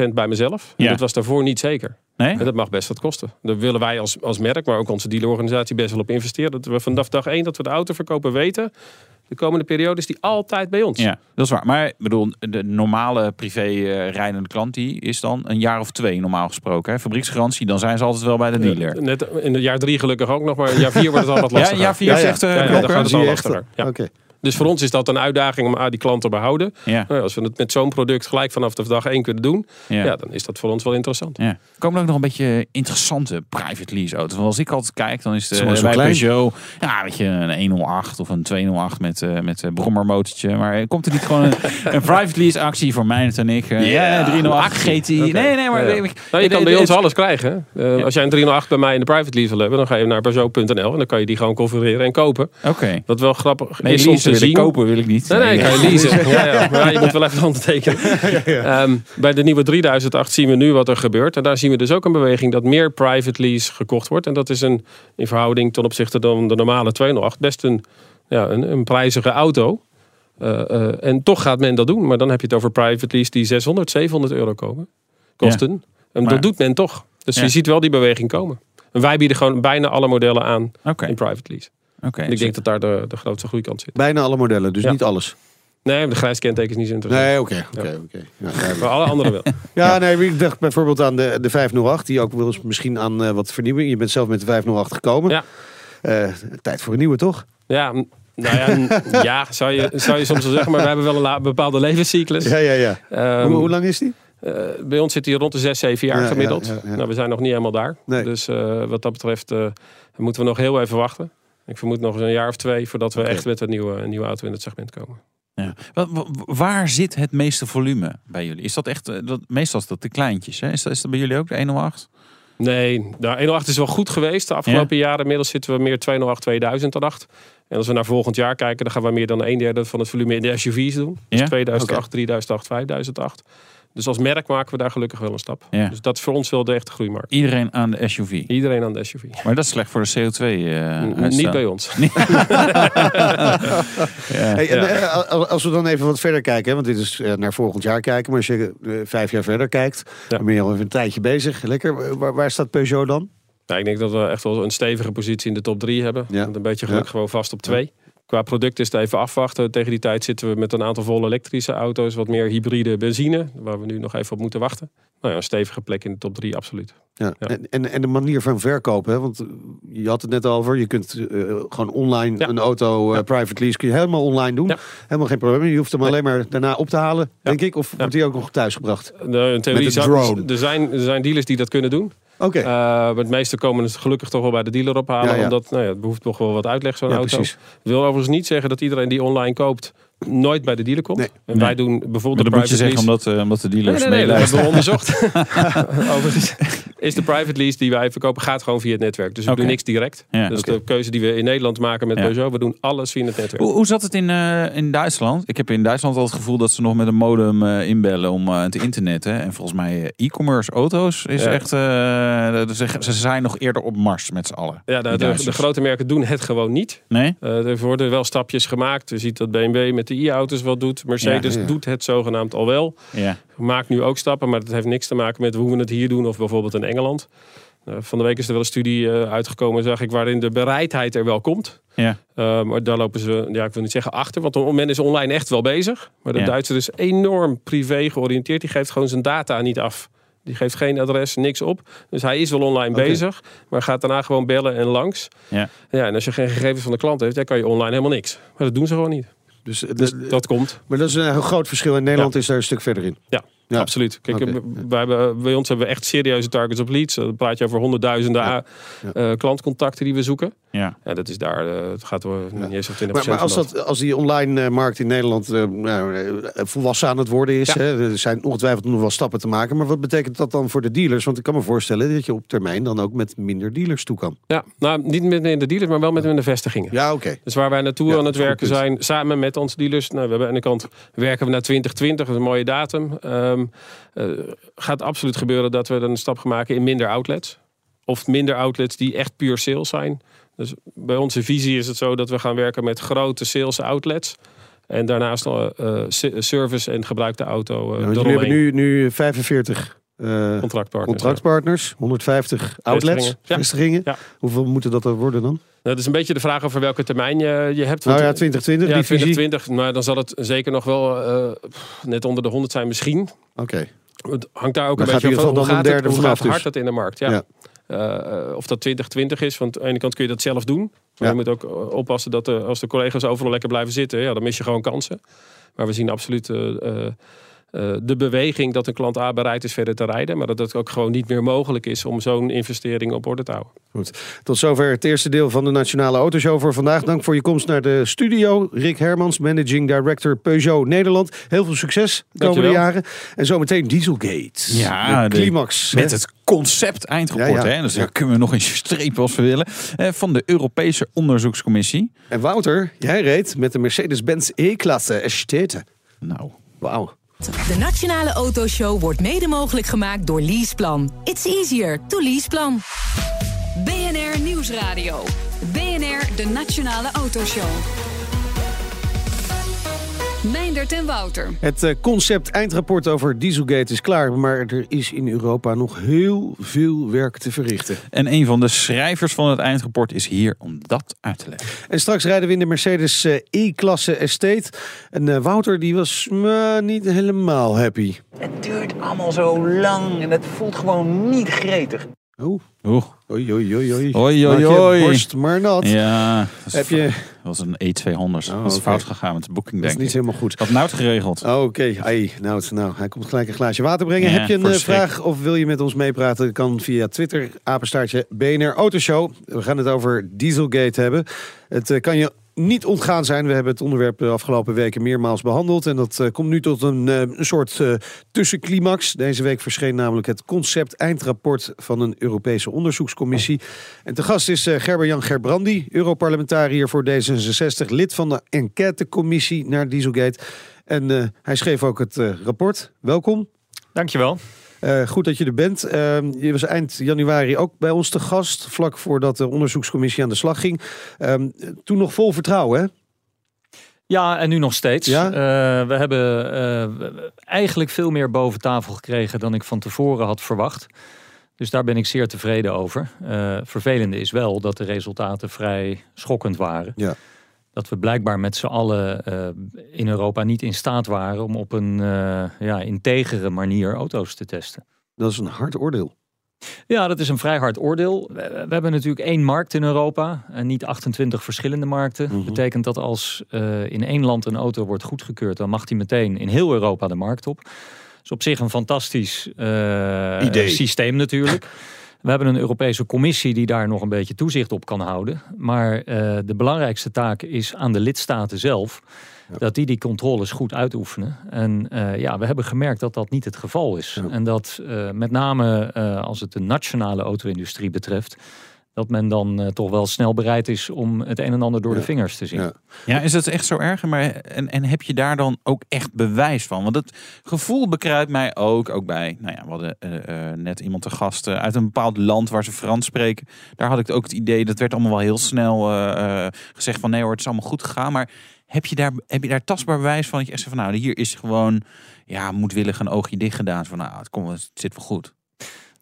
100% bij mezelf. En Ja. Dat was daarvoor niet zeker. Nee? En dat mag best wat kosten. Daar willen wij als, als merk, maar ook onze dealerorganisatie best wel op investeren. Dat we vanaf dag één dat we de auto verkopen weten. De komende periode is die altijd bij ons. Ja, dat is waar. Maar ik bedoel, de normale privé eh, rijdende klant die is dan een jaar of twee normaal gesproken. Hè? Fabrieksgarantie, dan zijn ze altijd wel bij de dealer. Net in het jaar drie gelukkig ook nog, maar in jaar vier wordt het al wat Ja, lastiger. jaar vier Ja, ja. zegt eh Ja, ja, dan gaat het al lastiger. Ja. Oké. Dus voor ons is dat een uitdaging om die klant te behouden. Ja, Nou, als we het met zo'n product gelijk vanaf de dag één kunnen doen, ja. ja. dan is dat voor ons wel interessant. Ja. Er komen ook nog een beetje interessante private lease auto's. Want als ik altijd kijk, dan is de, bij klein. Peugeot, ja, weet je, een 108 of een 208 met, eh met een brommermotortje. Maar komt er niet gewoon een, een private lease actie voor mij en ik? eh, ja, 308 GTI. Oké. Nee, nee, maar... Ja, ja. ik- Nou, je kan bij ons alles krijgen. Eh, Als jij een 308 bij mij in de private lease wil hebben, dan ga je naar Peugeot.nl en dan kan je die gewoon configureren en kopen. Oké. Dat wel grappig Nee, is ik zien. kopen wil ik niet. Nee, nee, kan je leasen. Ja, ja. Maar je moet wel even ondertekenen. Ehm, bij de nieuwe 3008 zien we nu wat er gebeurt. En daar zien we dus ook een beweging dat meer private lease gekocht wordt. En dat is een, in verhouding ten opzichte van de normale 208 best een, ja, een, een prijzige auto. Eh, eh, en toch gaat men dat doen. Maar dan heb je het over private lease die 600, 700 euro komen. Kosten. En Maar- dat doet men toch. Dus Ja. je ziet wel die beweging komen. En wij bieden gewoon bijna alle modellen aan in private lease. Oké. En ik denk dat daar de, de grootste groeikant zit. Bijna alle modellen, dus Ja. niet alles. Nee, de grijs kenteken is niet zo interessant. Nee, oké. oké, oké. Ja. Maar alle andere wel. Ja, nee, ik dacht bijvoorbeeld aan de, de 508, die ook wel eens misschien aan eh, wat vernieuwing. Je bent zelf met de 508 gekomen. Ja. Eh, tijd voor een nieuwe, toch? Ja, nou ja, ja zou, je, zou je soms wel zeggen, maar we hebben wel een la- bepaalde levenscyclus. Ja, ja, ja. Ehm, hoe, hoe lang is die? eh, bij ons zit hij rond de 6, 7 jaar Ja, gemiddeld. ja, ja, ja. Nou, we zijn nog niet helemaal daar. Nee. Dus eh, wat dat betreft eh, moeten we nog heel even wachten. Ik vermoed nog eens een jaar of twee voordat we echt met een nieuwe, een nieuwe auto in het segment komen. Ja. Wa- wa- Waar zit het meeste volume bij jullie? Is dat echt, eh, dat, meestal is dat de kleintjes, hè? Is dat, is dat bij jullie ook de 108? Nee, nou, 108 is wel goed geweest de afgelopen jaren. Inmiddels zitten we meer 208, 2008. En als we naar volgend jaar kijken, dan gaan we meer dan een derde van het volume in de SUV's doen. Dus Ja? 2008, 3008, 5008. Dus als merk maken we daar gelukkig wel een stap. Ja. Dus dat is voor ons wel de echte groeimarkt. Iedereen aan de SUV. Iedereen aan de SUV. Maar dat is slecht voor de CO2 eh N- uitstoot. Niet bij ons. Ja. Hey, en, eh, al- als we dan even wat verder kijken, hè, want dit is eh, naar volgend jaar kijken. Maar als je eh, vijf jaar verder kijkt, Ja. dan ben je al even een tijdje bezig. Lekker. Waar, waar staat Peugeot dan? Nou, ik denk dat we echt wel een stevige positie in de top 3 hebben. Ja. Met een beetje geluk Ja. gewoon vast op 2. Qua product is het even afwachten. Tegen die tijd zitten we met een aantal volle elektrische auto's. Wat meer hybride benzine. Waar we nu nog even op moeten wachten. Nou ja, een stevige plek in de top 3, absoluut. Ja. Ja. En, en, en de manier van verkopen, hè? want je had het net over. Je kunt eh, gewoon online Ja. een auto, Ja. private lease, kun je helemaal online doen. Helemaal geen probleem. Je hoeft hem Nee. alleen maar daarna op te halen, denk ik. Of wordt die ook nog thuisgebracht? De, in theorie Met een drone. Er zijn, er zijn dealers die dat kunnen doen. Oké. Eh, maar het meeste komen het gelukkig toch wel bij de dealer ophalen. Ja, ja. Omdat nou ja, het behoeft toch wel wat uitleg zo'n ja, auto. precies. wil overigens niet zeggen dat iedereen die online koopt nooit bij de dealer komt. Nee. En Nee. wij doen Maar bijvoorbeeld dat de moet je private zeggen lease. omdat, eh, omdat de Nee, dealers nee, nee, hebben we onderzocht. overigens. is de private lease die wij verkopen, gaat gewoon via het netwerk. Dus we doen niks direct. Ja, dus de keuze die we in Nederland maken met Ja. Peugeot, we doen alles via het netwerk. Hoe, hoe zat het in, eh, in Duitsland? Ik heb in Duitsland al het gevoel dat ze nog met een modem eh, inbellen om eh, te internetten. En volgens mij e-commerce auto's is Ja. echt... eh, ze, ze zijn nog eerder op Mars met z'n allen. Ja, de, de, grote merken doen het gewoon niet. Nee? Eh, er worden wel stapjes gemaakt. Je ziet dat BMW met de e-auto's wel doet. Mercedes Ja, ja. doet het zogenaamd al wel. Ja. Maakt nu ook stappen, maar dat heeft niks te maken met hoe we het hier doen of bijvoorbeeld in Engeland. Eh, van de week is er wel een studie eh, uitgekomen, zag ik, waarin de bereidheid er wel komt. Ja. Eh, maar daar lopen ze, ja, ik wil niet zeggen achter, want men is online echt wel bezig. Maar de Ja. Duitser is enorm privé georiënteerd. Die geeft gewoon zijn data niet af. Die geeft geen adres, niks op. Dus hij is wel online bezig, maar gaat daarna gewoon bellen en langs. Ja. Ja, en als je geen gegevens van de klant heeft, dan kan je online helemaal niks. Maar dat doen ze gewoon niet. Dus, Dus de- dat komt. maar dat is een groot verschil. In Nederland is daar een stuk verder in. Ja, Ja. absoluut. Kijk, eh, wij hebben, bij ons hebben we echt serieuze targets op leads. Dan praat je over honderdduizenden Ja. eh, klantcontacten die we zoeken. Ja. Ja, dat is daar, eh, het gaat door niet eens of 20% Maar, maar als, dat, als die online eh, markt in Nederland eh, nou, eh, volwassen aan het worden is, Ja. hè, er zijn ongetwijfeld nog wel stappen te maken. Maar wat betekent dat dan voor de dealers? Want ik kan me voorstellen dat je op termijn dan ook met minder dealers toe kan. Ja, nou, niet met in de dealers, maar wel met in de vestigingen. Ja, oké. Dus waar wij naartoe Ja, aan het werken zijn, samen met onze dealers. Nou, we hebben aan de kant werken we naar 2020, dat is een mooie datum. Ehm eh, gaat absoluut gebeuren dat we dan een stap gaan maken in minder outlets. Of minder outlets die echt puur sales zijn. Dus bij onze visie is het zo dat we gaan werken met grote sales outlets. En daarnaast uh, service en gebruikte auto. Uh, Ja, want jullie hebben nu, nu 45 eh, contractpartners. contractpartners, 150 outlets, Vestigingen. Ja. vestigingen. Ja. Hoeveel moeten dat er worden dan? Dat is een beetje de vraag over welke termijn je, je hebt. Nou ja, 2020, ja, die visie. 2020, maar dan zal het zeker nog wel eh, net onder de 100 zijn misschien. Oké. Het hangt daar ook een beetje van hoe gaat, het, hoe gaat hard dus. het in de markt. Ja. Ja. Eh, eh, of dat 2020 is, want aan de ene kant kun je dat zelf doen. Maar Ja. je moet ook eh, oppassen dat de, als de collega's overal lekker blijven zitten, ja, dan mis je gewoon kansen. Maar we zien absoluut eh, eh, de beweging dat een klant A bereid is verder te rijden. Maar dat het ook gewoon niet meer mogelijk is om zo'n investering op orde te houden. Tot zover het eerste deel van de Nationale Autoshow voor vandaag. Dank voor je komst naar de studio. Rick Hermans, Managing Director Peugeot Nederland. Heel veel succes de komende Dankjewel. jaren. En zometeen Dieselgate. Ja, de de- climax. Met het concept eindrapport. Ja, ja. Hè? Dus Ja. daar kunnen we nog eens strepen als we willen. Eh, van de Europese Onderzoekscommissie. En Wouter, jij reed met de Mercedes-Benz E-klasse Estete. Nou, Wauw. De Nationale Autoshow wordt mede mogelijk gemaakt door Leaseplan. It's easier to Leaseplan. BNR Nieuwsradio. BNR, de Nationale Autoshow. Meindert en Wouter. Het eh, concept eindrapport over Dieselgate is klaar. Maar er is in Europa nog heel veel werk te verrichten. en een van de schrijvers van het eindrapport is hier om dat uit te leggen. En straks rijden we in de Mercedes eh, E-klasse Estate. En eh, Wouter die was niet helemaal happy. Het duurt allemaal zo lang en het voelt gewoon niet gretig. Oh, Oeh. oei, oei, oei, oei. Oei, oei, Maak je oei. borst maar nat. Ja, dat, Heb je... was een E200. dat is fout gegaan met de boeking, Dat is denk niet ik. helemaal goed. Dat nou geregeld. Oh, Oké, Ai, nou, nou, hij komt gelijk een glaasje water brengen. Ja, Heb je een eh, vraag of wil je met ons meepraten? Kan via Twitter, apenstaartje BNR Autoshow. We gaan het over Dieselgate hebben. Het eh, kan je niet ontgaan zijn. We hebben het onderwerp de afgelopen weken meermaals behandeld. En dat eh, komt nu tot een, eh, een soort eh, tussenclimax. Deze week verscheen namelijk het concept eindrapport van een Europese onderzoekscommissie. En te gast is Gerber-Jan Gerbrandi, Europarlementariër voor D66, lid van de enquêtecommissie naar Dieselgate. En hij schreef ook het rapport. Welkom. Dankjewel. Eh, goed dat je er bent. Eh, je was eind januari ook bij ons te gast, vlak voordat de onderzoekscommissie aan de slag ging. Eh, toen nog vol vertrouwen, hè? Ja, en nu nog steeds. Ja? Eh, we hebben eh, eigenlijk veel meer boven tafel gekregen dan ik van tevoren had verwacht. Dus daar ben ik zeer tevreden over. Eh vervelende is wel dat de resultaten vrij schokkend waren. Ja. Dat we blijkbaar met z'n allen eh, in Europa niet in staat waren om op een eh, ja, integere manier auto's te testen. Dat is een hard oordeel. Ja, dat is een vrij hard oordeel. We, we hebben natuurlijk één markt in Europa en niet 28 verschillende markten. Mhm. Betekent dat als eh, in één land een auto wordt goedgekeurd, dan mag die meteen in heel Europa de markt op. Dat is op zich een fantastisch Idee. systeem natuurlijk. We hebben een Europese Commissie die daar nog een beetje toezicht op kan houden. Maar uh, de belangrijkste taak is aan de lidstaten zelf. Dat die die controles goed uitoefenen. En uh, ja, we hebben gemerkt dat dat niet het geval is. En dat uh, met name als het de nationale auto-industrie betreft dat men dan uh, toch wel snel bereid is om het een en ander door de vingers te zien. Ja. ja, is dat echt zo erg? Maar, en, en heb je daar dan ook echt bewijs van? Want het gevoel bekruipt mij ook, ook bij, nou ja, we hadden uh, uh, net iemand te gast uit een bepaald land waar ze Frans spreken. Daar had ik ook het idee, dat werd allemaal wel heel snel gezegd van nee hoor, het is allemaal goed gegaan. Maar heb je daar, heb je daar tastbaar bewijs van? Dat je echt zegt van nou, hier is gewoon, ja, moedwillig een oogje dicht gedaan. Van nou, het, komt, het zit wel goed.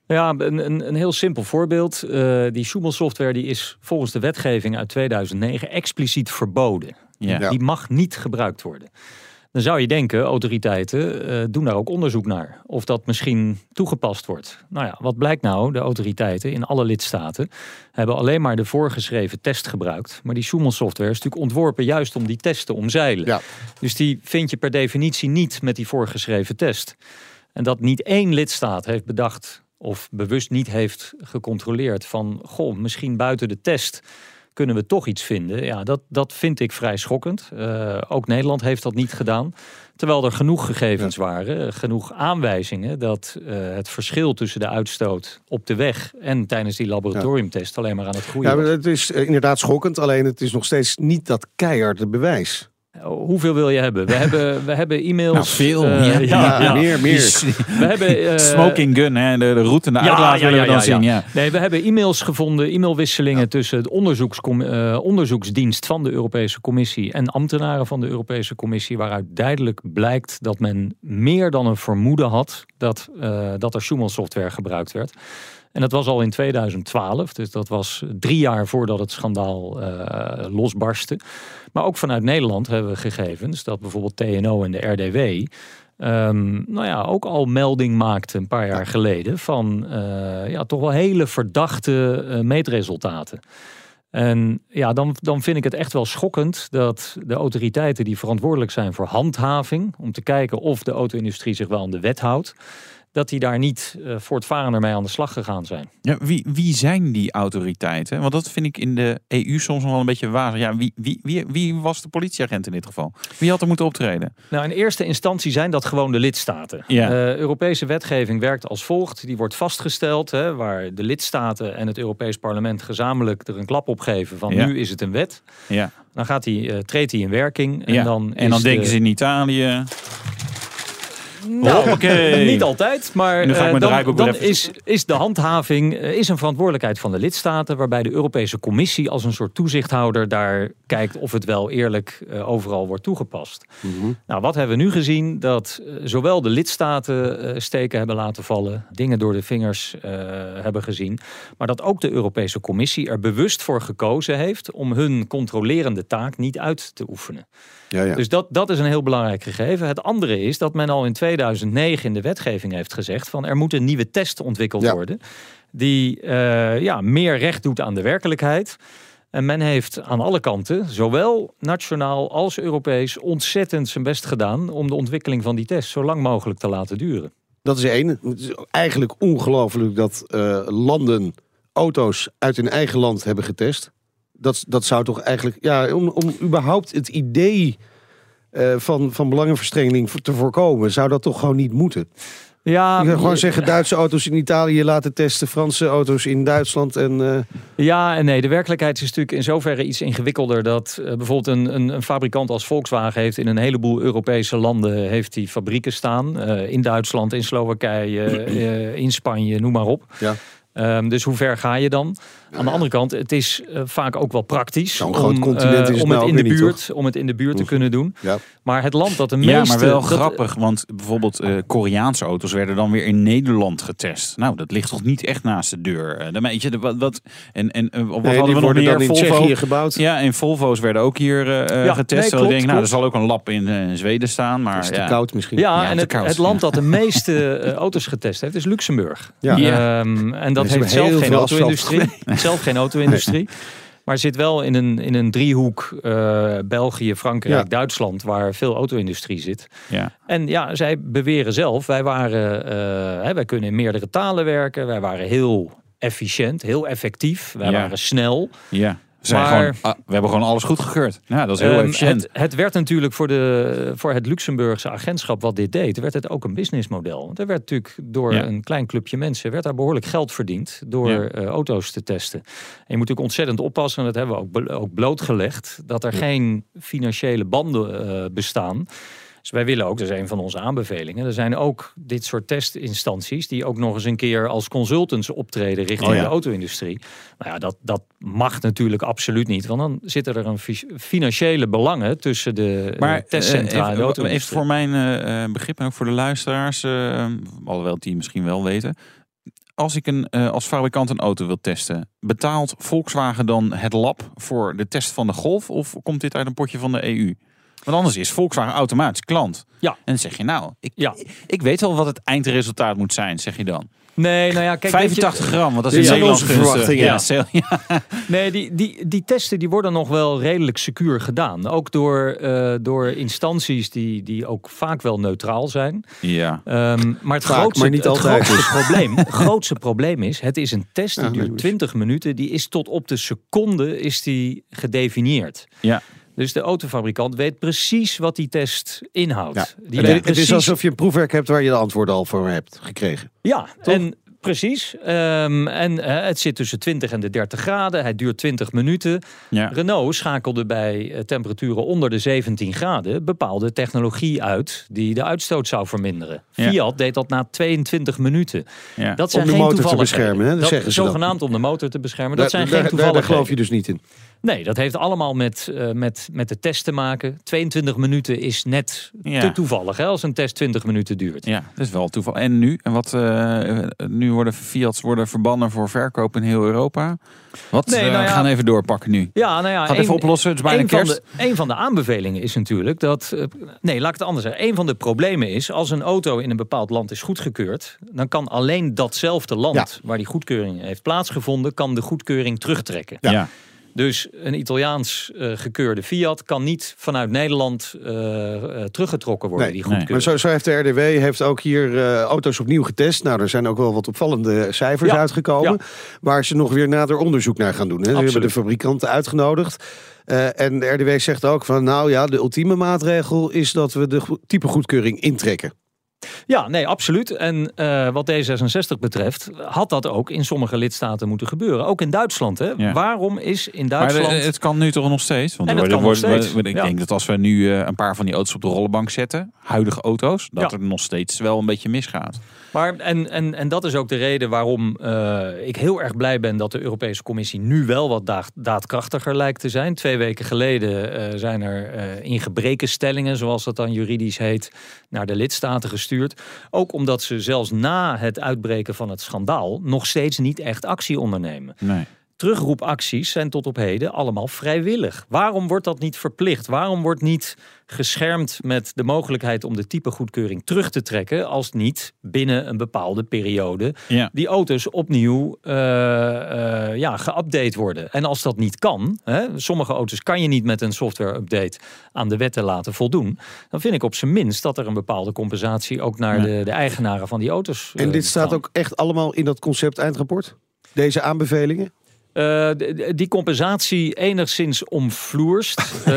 Ja, een, een, een heel simpel voorbeeld. Uh, die Schumel software die is volgens de wetgeving uit 2009 expliciet verboden. Ja. Die mag niet gebruikt worden. Dan zou je denken, autoriteiten uh, doen daar ook onderzoek naar. Of dat misschien toegepast wordt. Nou ja, wat blijkt nou? De autoriteiten in alle lidstaten hebben alleen maar de voorgeschreven test gebruikt. Maar die Schumel software is natuurlijk ontworpen juist om die test te omzeilen. Ja. Dus die vind je per definitie niet met die voorgeschreven test. En dat niet één lidstaat heeft bedacht of bewust niet heeft gecontroleerd van goh, misschien buiten de test kunnen we toch iets vinden. Ja, dat, dat vind ik vrij schokkend. Uh, ook Nederland heeft dat niet gedaan. Terwijl er genoeg gegevens ja. waren, genoeg aanwijzingen dat uh, het verschil tussen de uitstoot op de weg en tijdens die laboratoriumtest alleen maar aan het groeien ja. Het is inderdaad schokkend, alleen het is nog steeds niet dat keiharde bewijs. Hoeveel wil je hebben? We hebben, we hebben e-mails. Nou, veel. Uh, ja, ja, ja, meer, meer. We hebben, uh, Smoking gun, hè? De, de route en de uitlaat willen we dan zien. Ja. Nee, we hebben e-mails gevonden, e-mailwisselingen tussen de onderzoekscom, uh, onderzoeksdienst van de Europese Commissie en ambtenaren van de Europese Commissie, waaruit duidelijk blijkt dat men meer dan een vermoeden had dat, dat er Schumann software gebruikt werd. En dat was al in 2012, dus dat was drie jaar voordat het schandaal uh, losbarstte. Maar ook vanuit Nederland hebben we gegevens dat bijvoorbeeld TNO en de RDW. Um, nou ja, ook al melding maakte een paar jaar geleden van uh, ja, toch wel hele verdachte uh, meetresultaten. En ja, dan, dan vind ik het echt wel schokkend dat de autoriteiten die verantwoordelijk zijn voor handhaving, om te kijken of de auto-industrie zich wel aan de wet houdt, dat die daar niet uh, voortvarender mee aan de slag gegaan zijn. Ja, wie, wie zijn die autoriteiten? Want dat vind ik in de EU soms nog wel een beetje wazig. Ja, wie, wie, wie, wie was de politieagent in dit geval? Wie had er moeten optreden? Nou, in eerste instantie zijn dat gewoon de lidstaten. Ja. Uh, Europese wetgeving werkt als volgt. Die wordt vastgesteld, hè, waar de lidstaten en het Europees Parlement gezamenlijk er een klap op geven van Ja. nu is het een wet. Ja. Dan gaat die, uh, treedt die in werking. En ja. dan, en dan denken de- ze in Italië. Nou, niet altijd, maar eh, mijn dan, even- is, is de handhaving eh, is een verantwoordelijkheid van de lidstaten, waarbij de Europese Commissie als een soort toezichthouder daar kijkt of het wel eerlijk eh, overal wordt toegepast. Nou, wat hebben we nu gezien? Dat eh, zowel de lidstaten eh, steken hebben laten vallen, dingen door de vingers eh, hebben gezien, maar dat ook de Europese Commissie er bewust voor gekozen heeft om hun controlerende taak niet uit te oefenen. Ja, ja. Dus dat, dat is een heel belangrijk gegeven. Het andere is dat men al in 2009 in de wetgeving heeft gezegd van er moet een nieuwe test ontwikkeld Ja. worden die eh, ja, meer recht doet aan de werkelijkheid. En men heeft aan alle kanten, zowel nationaal als Europees, ontzettend zijn best gedaan om de ontwikkeling van die test zo lang mogelijk te laten duren. Dat is één. Het is eigenlijk ongelooflijk dat eh, landen auto's uit hun eigen land hebben getest. Dat, dat zou toch eigenlijk, ja, om, om überhaupt het idee eh, van, van belangenverstrengeling te voorkomen, zou dat toch gewoon niet moeten. Ja, Je kan gewoon zeggen Duitse auto's in Italië laten testen, Franse auto's in Duitsland en eh, Ja en nee. De werkelijkheid is natuurlijk in zoverre iets ingewikkelder. Dat eh, bijvoorbeeld een, een, een fabrikant als Volkswagen heeft in een heleboel Europese landen heeft die fabrieken staan. Eh, in Duitsland, in Slowakije, eh, in Spanje, noem maar op. Ja. Ehm, dus hoe ver ga je dan? Aan de andere kant, het is eh, vaak ook wel praktisch om, continent eh, is om nou het ook in de niet, buurt, om het in de buurt te kunnen doen. ja. Maar het land dat de Ja, meeste, maar wel dat- grappig, want bijvoorbeeld eh, Koreaanse auto's werden dan weer in Nederland getest. Nou, dat ligt toch niet echt naast de deur. Eh, dan weet je, de- wat, wat, en, en eh, wat Nee, hadden die we nog worden meer? dan in Volvo. Tsjechië gebouwd. Ja, en Volvo's werden ook hier eh, Ja, getest. nee, ik klopt, denk, nou, er zal ook een lab in Zweden staan. Maar is te ja. koud misschien. Ja, Ja, en het, koud. het land dat de meeste auto's getest heeft is Luxemburg. Ja. Ja. Ehm, en dat heeft zelf geen veel zelf geen auto-industrie. Maar zit wel in een, in een driehoek eh, België, Frankrijk, Ja. Duitsland, waar veel auto-industrie zit. Ja. En ja, zij beweren zelf, wij waren, eh, hè, wij kunnen in meerdere talen werken. Wij waren heel efficiënt, heel effectief. Wij Ja. waren snel. Ja. Zijn Maar- gewoon, ah, we hebben gewoon alles goedgekeurd. Ja, dat is heel Ehm, efficiënt. het, het werd natuurlijk voor, de, voor het Luxemburgse agentschap wat dit deed, werd het ook een businessmodel. Want er werd natuurlijk door Ja. een klein clubje mensen werd daar behoorlijk geld verdiend door Ja. eh, auto's te testen. En je moet natuurlijk ontzettend oppassen, en dat hebben we ook, ook blootgelegd, dat er geen financiële banden eh, bestaan. Dus wij willen ook, dat is een van onze aanbevelingen. Er zijn ook dit soort testinstanties die ook nog eens een keer als consultants optreden richting Oh ja. de auto-industrie. Nou ja, dat, dat mag natuurlijk absoluut niet. Want dan zitten er een fi- financiële belangen tussen de eh, Maar testcentra en de auto even voor mijn eh, eh, begrip en ook voor de luisteraars, eh, alhoewel die misschien wel weten. Als ik een, als fabrikant een auto wil testen, betaalt Volkswagen dan het lab voor de test van de Golf? Of komt dit uit een potje van de EU? Want anders is Volkswagen automatisch klant. Ja. En dan zeg je nou, ik, Ja. ik weet wel wat het eindresultaat moet zijn, zeg je dan. Nee, nou ja, kijk. weet je- 85 gram, want dat is Dit in zijn Nederland onze gunstig. verwachtingen. Ja. Nee, die, die, die testen die worden nog wel redelijk secuur gedaan. Ook door, eh, door instanties die, die ook vaak wel neutraal zijn. ja. Ehm, maar het, Vaak, grootste, maar niet het altijd grootste, probleem, het grootste probleem is, het is een test die duurt dus. 20 minuten. Die is tot op de seconde is die gedefinieerd. Ja. Dus de autofabrikant weet precies wat die test inhoudt. Ja. Die Het, weet het is alsof je een proefwerk hebt waar je de antwoorden al voor hebt gekregen. Ja, en precies. Ehm, en eh, het zit tussen 20 en de 30 graden. Hij duurt 20 minuten. Ja. Renault schakelde bij eh, temperaturen onder de 17 graden bepaalde technologie uit die de uitstoot zou verminderen. Ja. Fiat deed dat na 22 minuten. Ja. Dat zijn Om de geen motor te beschermen, hè? Dat zeggen ze dan. Zogenaamd om de motor te beschermen. Dat Daar- zijn daar, geen daar, daar geloof je dus niet in. Nee, dat heeft allemaal met, eh, met, met de test te maken. 22 minuten is net Ja. te toevallig hè, als een test 20 minuten duurt. Ja, dat is wel toeval. En nu? En wat, eh, nu worden Fiat's worden verbannen voor verkoop in heel Europa. Wat? Nee, eh, nou ja. we gaan even doorpakken nu. Ja, nou ja, Gaat even één- oplossen, het is bijna een van, kerst. de, een van de aanbevelingen is natuurlijk dat. Nee, laat ik het anders zeggen. Een van de problemen is. als een auto in een bepaald land is goedgekeurd. dan kan alleen datzelfde land. Ja. waar die goedkeuring heeft plaatsgevonden. kan de goedkeuring terugtrekken. Ja. Dus een Italiaans eh, gekeurde Fiat. kan niet vanuit Nederland eh, eh, teruggetrokken worden. Nee, die nee. goedkeuring. Maar zo, zo heeft de RDW heeft ook hier auto's opnieuw getest. Nou, er zijn ook wel wat opvallende cijfers Ja, uitgekomen. Waar ze nog weer nader onderzoek naar gaan doen. Hè. Ze hebben de fabrikanten uitgenodigd. En de RDW zegt ook van, nou ja, de ultieme maatregel is dat we de go- type goedkeuring intrekken. Ja, nee, absoluut. En eh, wat D66 betreft, had dat ook in sommige lidstaten moeten gebeuren. Ook in Duitsland. Hè? Ja. Waarom is in Duitsland. het kan nu toch nog steeds? Want En het kan nog steeds, Ik ja. denk dat als we nu eh, een paar van die auto's op de rollenbank zetten, huidige auto's, dat Ja. er nog steeds wel een beetje misgaat. Maar, en, en, en dat is ook de reden waarom eh, ik heel erg blij ben dat de Europese Commissie nu wel wat daad- daadkrachtiger lijkt te zijn. Twee weken geleden eh, zijn er eh ingebrekenstellingen, zoals dat dan juridisch heet, naar de lidstaten gestuurd. Ook omdat ze zelfs na het uitbreken van het schandaal nog steeds niet echt actie ondernemen. Nee. Terugroepacties zijn tot op heden allemaal vrijwillig. Waarom wordt dat niet verplicht? Waarom wordt niet geschermd met de mogelijkheid om de typegoedkeuring terug te trekken als niet binnen een bepaalde periode Ja. die auto's opnieuw eh, eh, ja, geüpdate worden? En als dat niet kan, hè, sommige auto's kan je niet met een software-update aan de wetten laten voldoen, dan vind ik op zijn minst dat er een bepaalde compensatie ook naar Ja. de, de eigenaren van die auto's. En eh, dit staat ook echt allemaal in dat concept eindrapport? Deze aanbevelingen? Eh, die compensatie enigszins omvloerst. Eh,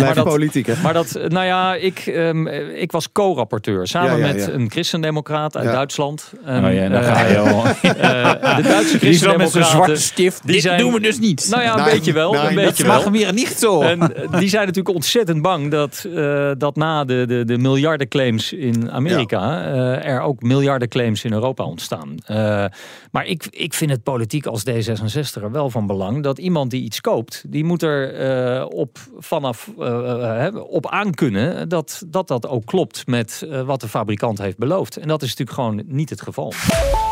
maar, dat, politiek, hè? maar dat, nou ja, ik, ehm, ik was co-rapporteur samen Ja, ja, met ja. een christendemocraat uit Ja. Duitsland. Oh ja, daar eh, ga je al. eh, de Duitse wel met zijn zwarte christendemocraten. stift. die Dit zijn- doen we dus niet. Nou ja, een Nee, beetje wel. nee, een dat beetje mag wel. hem weer niet zo. En die zijn natuurlijk ontzettend bang dat, eh, dat na de, de, de miljardenclaims in Amerika eh, er ook miljardenclaims in Europa ontstaan. Eh, maar ik, ik vind het politiek als D66 wel van belang dat iemand die iets koopt, die moet er eh, op vanaf eh, eh, op aankunnen dat, dat dat ook klopt met eh, wat de fabrikant heeft beloofd. En dat is natuurlijk gewoon niet het geval.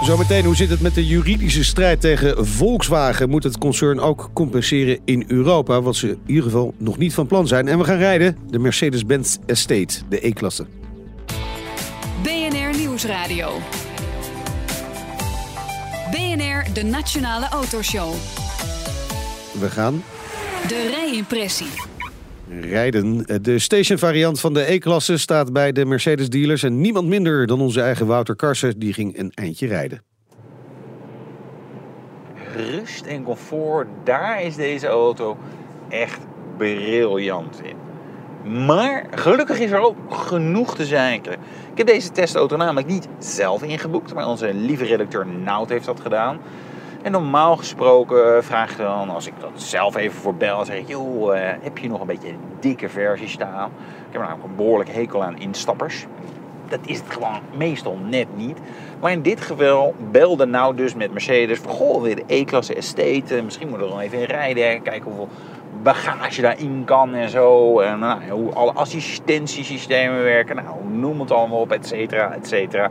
Zometeen, hoe zit het met de juridische strijd tegen Volkswagen? Moet het concern ook compenseren in Europa? Wat ze in ieder geval nog niet van plan zijn. En we gaan rijden de Mercedes-Benz Estate, de E-klasse. BNR Nieuwsradio. BNR, de Nationale Autoshow. We gaan De rijimpressie. rijden. De station variant van de E-klasse staat bij de Mercedes dealers. En niemand minder dan onze eigen Wouter Karsen, die ging een eindje rijden. rust en comfort, daar is deze auto echt briljant in. Maar gelukkig is er ook genoeg te zeiken. Ik heb deze testauto namelijk niet zelf ingeboekt, maar onze lieve redacteur Nout heeft dat gedaan. En normaal gesproken vraag ik dan, als ik dat zelf even voor bel, zeg ik, joh, eh, heb je nog een beetje een dikke versie staan? Ik heb namelijk een behoorlijk hekel aan instappers. Dat is het gewoon meestal net niet. Maar in dit geval belde nou dus met Mercedes goh, weer de E-klasse Estate. Misschien moet er dan even in rijden, kijken hoeveel bagage daarin kan en zo. En nou, hoe alle assistentiesystemen werken, nou, noem het allemaal op, et cetera, et cetera.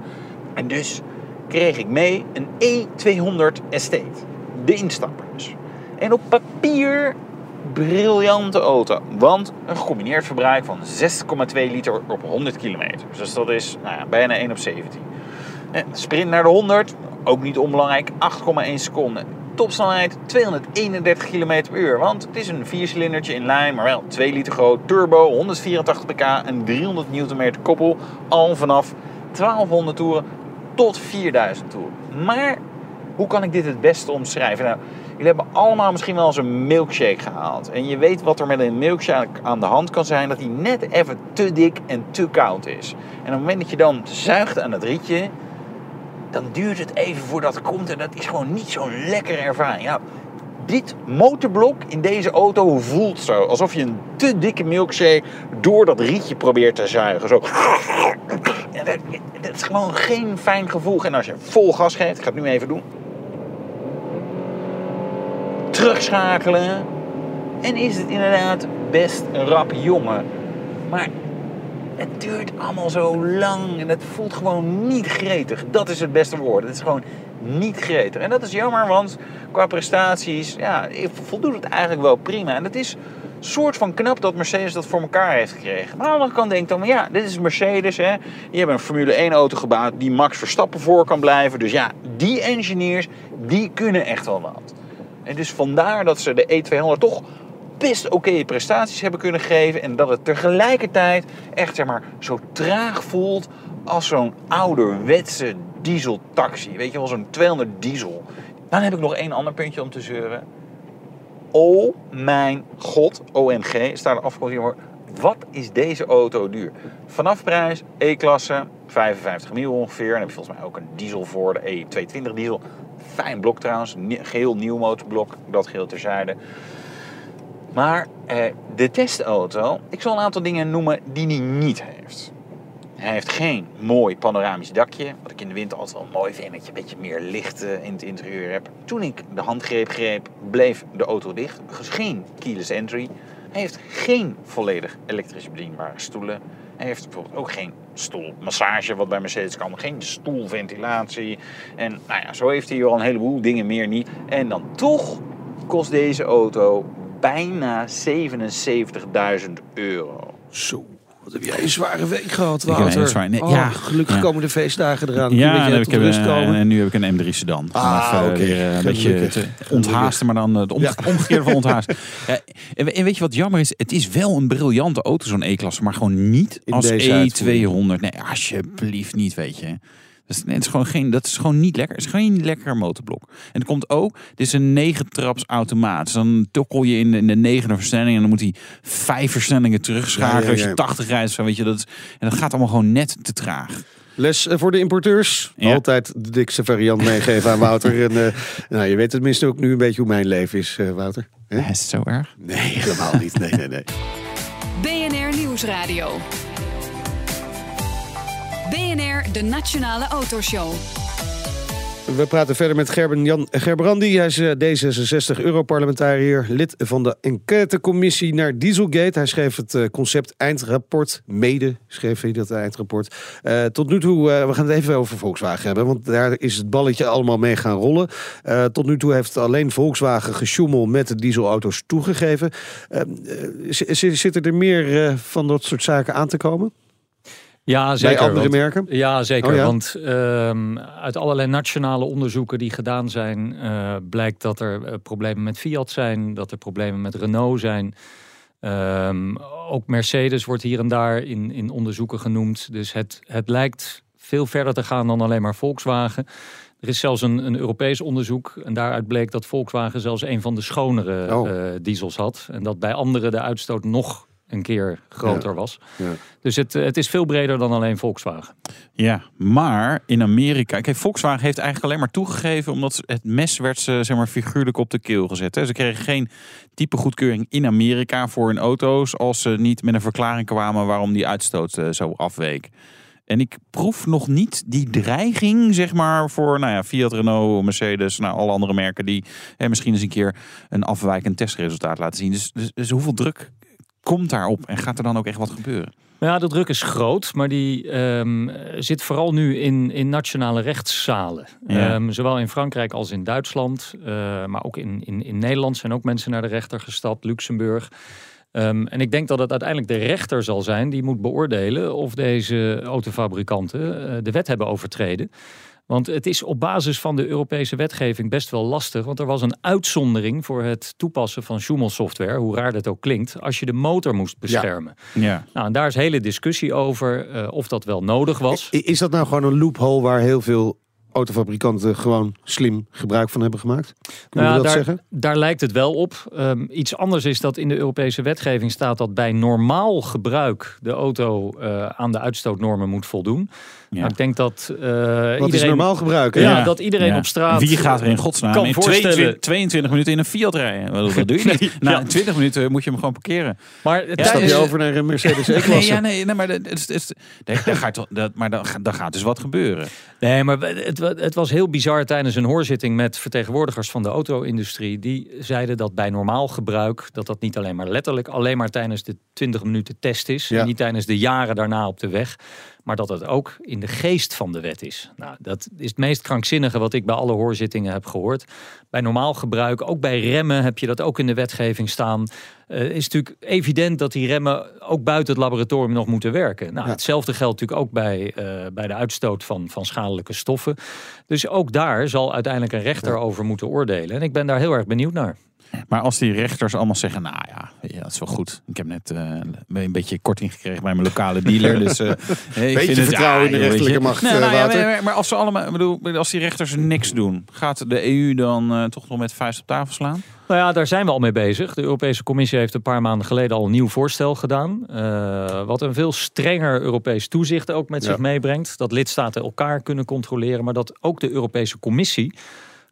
En dus kreeg ik mee een E200 Estate. De instapper dus. En op papier briljante auto. Want een gecombineerd verbruik van 6,2 liter op 100 kilometer. Dus dat is nou ja, bijna 1 op 17. En sprint naar de 100, ook niet onbelangrijk, 8,1 seconden. Topsnelheid 231 km per uur. Want het is een viercilindertje in lijn, maar wel 2 liter groot. Turbo, 184 pk en 300 Nm koppel. Al vanaf 1200 toeren tot 4000 toeren. Maar hoe kan ik dit het beste omschrijven? Nou, jullie hebben allemaal misschien wel eens een milkshake gehaald. En je weet wat er met een milkshake aan de hand kan zijn. Dat die net even te dik en te koud is. En op het moment dat je dan zuigt aan het rietje... dan duurt het even voordat het komt. En dat is gewoon niet zo'n lekkere ervaring. Nou, dit motorblok in deze auto voelt zo. Alsof je een te dikke milkshake door dat rietje probeert te zuigen. Zo. En dat is gewoon geen fijn gevoel. En als je vol gas geeft, ik ga het nu even doen. Terugschakelen. En is het inderdaad best een rap jongen. Maar het duurt allemaal zo lang en het voelt gewoon niet gretig. Dat is het beste woord. Het is gewoon niet gretig. En dat is jammer, want qua prestaties ja, voldoet het eigenlijk wel prima. En het is soort van knap dat Mercedes dat voor elkaar heeft gekregen. Maar aan de andere kant denk ik dan, maar ja, dit is Mercedes. Hè. Je hebt een Formule 1 auto gebouwd die Max Verstappen voor kan blijven. Dus ja, die engineers, die kunnen echt wel wat. En dus vandaar dat ze de E200 toch best oké prestaties hebben kunnen geven. En dat het tegelijkertijd echt zeg maar, zo traag voelt als zo'n ouderwetse dieseltaxi. Weet je wel, zo'n 200 diesel. Dan heb ik nog één ander puntje om te zeuren. Oh mijn god, OMG, staat er afgekomen voor. Wat is deze auto duur? Vanaf prijs, E-klasse, 55 mil ongeveer. En heb je volgens mij ook een diesel voor, de E220 diesel. Fijn blok trouwens, geheel nieuw motorblok, dat geheel terzijde. Maar eh, de testauto, ik zal een aantal dingen noemen die hij niet heeft. Hij heeft geen mooi panoramisch dakje, wat ik in de winter altijd wel mooi vind, dat je een beetje meer licht eh, in het interieur hebt. Toen ik de handgreep greep, bleef de auto dicht. Dus geen keyless entry. Hij heeft geen volledig elektrisch bedienbare stoelen. Hij heeft bijvoorbeeld ook geen stoelmassage, wat bij Mercedes kan. Geen stoelventilatie. En nou ja, zo heeft hij al een heleboel dingen meer niet. En dan toch kost deze auto bijna 77.000 euro. Zo. Wat heb jij een zware week gehad, heb een Wouter? nee, Oh, ja. Gelukkig Ja. komen de feestdagen eraan. Ja, heb ik tot rust een, komen. en nu heb ik een M3 sedan. Ah, Even, oké. weer, eh, een beetje onthaasten, maar dan het om, Ja. omgekeerde van onthaasten. Ja, en, en weet je wat jammer is? Het is wel een briljante auto, zo'n E-klasse, maar gewoon niet In als deze E200. Nee, alsjeblieft niet, weet je. Dat is, nee, het is gewoon geen, dat is gewoon niet lekker. Het is geen lekker motorblok. En het komt ook, dit is een 9 traps automaat. Dus dan tokkel je in de, in de negende versnelling en dan moet hij vijf versnellingen terugschakelen. Ja, ja, Als je ja. 80 rijdt, zo weet je dat. is- En dat gaat allemaal gewoon net te traag. Les eh, voor de importeurs. Ja. Altijd de dikste variant meegeven aan Wouter. En, eh, nou, je weet tenminste ook nu een beetje hoe mijn leven is, eh, Wouter. Is het zo erg? Nee, helemaal niet. Nee, nee, nee. BNR Nieuwsradio. BNR, de Nationale Autoshow. We praten verder met Gerben Jan Gerbrandi. Hij is eh, D66-Europarlementariër, lid van de enquêtecommissie naar Dieselgate. Hij schreef het eh, concept eindrapport, mede schreef hij dat eindrapport. Eh, tot nu toe, we gaan het even over Volkswagen hebben, want daar is het balletje allemaal mee gaan rollen. Tot nu toe heeft alleen Volkswagen gesjoemel met de dieselauto's toegegeven. Eh, eh, z- zitten er meer van dat soort zaken aan te komen? Ja, zeker. Bij andere want- merken? Ja, zeker. Oh ja? Want ehm, uit allerlei nationale onderzoeken die gedaan zijn, eh, blijkt dat er eh, problemen met Fiat zijn, dat er problemen met Renault zijn. Ehm, ook Mercedes wordt hier en daar in, in onderzoeken genoemd. Dus het, het lijkt veel verder te gaan dan alleen maar Volkswagen. Er is zelfs een, een Europees onderzoek en daaruit bleek dat Volkswagen zelfs een van de schonere Oh. eh, diesels had. En dat bij anderen de uitstoot nog een keer groter was. Ja. Dus het, het is veel breder dan alleen Volkswagen. Ja, maar in Amerika... Kijk, Volkswagen heeft eigenlijk alleen maar toegegeven... omdat het mes werd ze zeg maar, figuurlijk op de keel gezet. Hè. Ze kregen geen type goedkeuring in Amerika voor hun auto's... als ze niet met een verklaring kwamen waarom die uitstoot eh, zo afweek. En ik proef nog niet die dreiging, zeg maar, voor nou ja, Fiat, Renault, Mercedes, nou, alle andere merken die hè, misschien eens een keer een afwijkend testresultaat laten zien. Dus, dus, dus hoeveel druk komt daarop en gaat er dan ook echt wat gebeuren? Ja, de druk is groot, maar die ehm, zit vooral nu in, in nationale rechtszalen. Ja. Ehm, zowel in Frankrijk als in Duitsland, eh, maar ook in, in, in Nederland zijn ook mensen naar de rechter gestapt, Luxemburg. Ehm, en ik denk dat het uiteindelijk de rechter zal zijn die moet beoordelen of deze autofabrikanten eh, de wet hebben overtreden. Want het is op basis van de Europese wetgeving best wel lastig. Want er was een uitzondering voor het toepassen van Schumel-software, hoe raar dat ook klinkt, als je de motor moest beschermen. Ja. Nou, en daar is hele discussie over eh, of dat wel nodig was. Is dat nou gewoon een loophole waar heel veel autofabrikanten gewoon slim gebruik van hebben gemaakt? Kunnen Nou we ja, dat daar, zeggen? daar lijkt het wel op. Ehm, iets anders is dat in de Europese wetgeving staat dat bij normaal gebruik de auto eh, aan de uitstootnormen moet voldoen. Ja. Maar ik denk dat eh, Wat iedereen, is normaal gebruik? hè? Ja, Ja. dat iedereen Ja. op straat. Wie gaat er in godsnaam kan in voorstellen- 22, 22 minuten in een Fiat rijden? Wat, doe je niet? Nee, Na ja. 20 minuten moet je hem gewoon parkeren. Maar Stap tijdens- je over naar een Mercedes Nee, E-klasse? ja, nee, nee, maar, dat, het, het, nee, daar gaat, dat, maar dan, dan gaat dus wat gebeuren. Nee, maar het, het was heel bizar tijdens een hoorzitting met vertegenwoordigers van de auto-industrie. Die zeiden dat bij normaal gebruik, dat dat niet alleen maar letterlijk, alleen maar tijdens de 20 minuten test is. Ja. En niet tijdens de jaren daarna op de weg. Maar dat het ook in de geest van de wet is. Nou, dat is het meest krankzinnige wat ik bij alle hoorzittingen heb gehoord. Bij normaal gebruik, ook bij remmen heb je dat ook in de wetgeving staan. Eh is natuurlijk evident dat die remmen ook buiten het laboratorium nog moeten werken. Nou, Ja. Hetzelfde geldt natuurlijk ook bij, eh, bij de uitstoot van, van schadelijke stoffen. Dus ook daar zal uiteindelijk een rechter over moeten oordelen. En ik ben daar heel erg benieuwd naar. Maar als die rechters allemaal zeggen, nou ja, ja dat is wel goed. Ik heb net eh, een beetje korting gekregen bij mijn lokale dealer. Dus, eh, ik Beetje vind het- vertrouwen in de rechterlijke macht, Nee, eh, nou ja, Wouter. maar, maar als, ze allemaal, ik bedoel, als die rechters niks doen, gaat de EU dan eh, toch nog met vuist op tafel slaan? Nou ja, daar zijn we al mee bezig. De Europese Commissie heeft een paar maanden geleden al een nieuw voorstel gedaan. eh, wat een veel strenger Europees toezicht ook met Ja. zich meebrengt. Dat lidstaten elkaar kunnen controleren, maar dat ook de Europese Commissie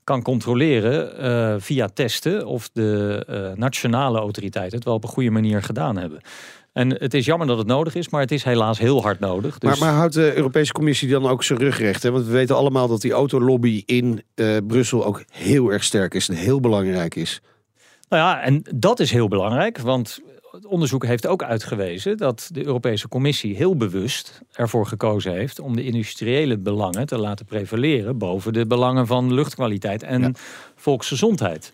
kan controleren eh, via testen of de eh, nationale autoriteiten het wel op een goede manier gedaan hebben. En het is jammer dat het nodig is, maar het is helaas heel hard nodig. Dus... Maar, maar houdt de Europese Commissie dan ook zijn rug recht? Hè? Want we weten allemaal dat die autolobby in eh, Brussel ook heel erg sterk is en heel belangrijk is. Nou ja, en dat is heel belangrijk, want het onderzoek heeft ook uitgewezen dat de Europese Commissie heel bewust ervoor gekozen heeft om de industriële belangen te laten prevaleren boven de belangen van luchtkwaliteit en Ja. volksgezondheid.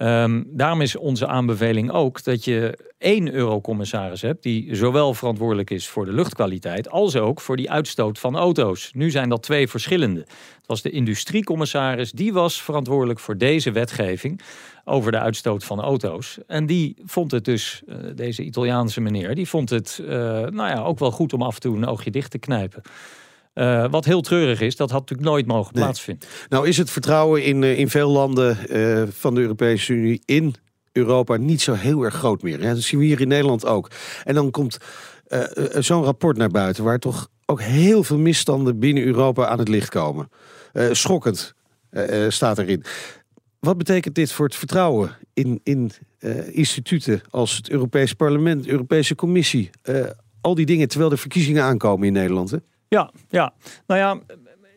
Ehm, daarom is onze aanbeveling ook dat je één eurocommissaris hebt die zowel verantwoordelijk is voor de luchtkwaliteit als ook voor die uitstoot van auto's. Nu zijn dat twee verschillende. Het was de industriecommissaris, die was verantwoordelijk voor deze wetgeving over de uitstoot van auto's. En die vond het dus, eh, deze Italiaanse meneer, die vond het eh, nou ja, ook wel goed om af en toe een oogje dicht te knijpen. Eh, wat heel treurig is, dat had natuurlijk nooit mogen Nee. plaatsvinden. Nou is het vertrouwen in, eh, in veel landen eh, van de Europese Unie in Europa niet zo heel erg groot meer. Hè? Dat zien we hier in Nederland ook. En dan komt zo'n rapport naar buiten waar toch ook heel veel misstanden binnen Europa aan het licht komen. Schokkend staat erin. Wat betekent dit voor het vertrouwen in, in instituten als het Europees Parlement, de Europese Commissie? al die dingen terwijl de verkiezingen aankomen in Nederland. Hè? Ja, ja. Nou ja,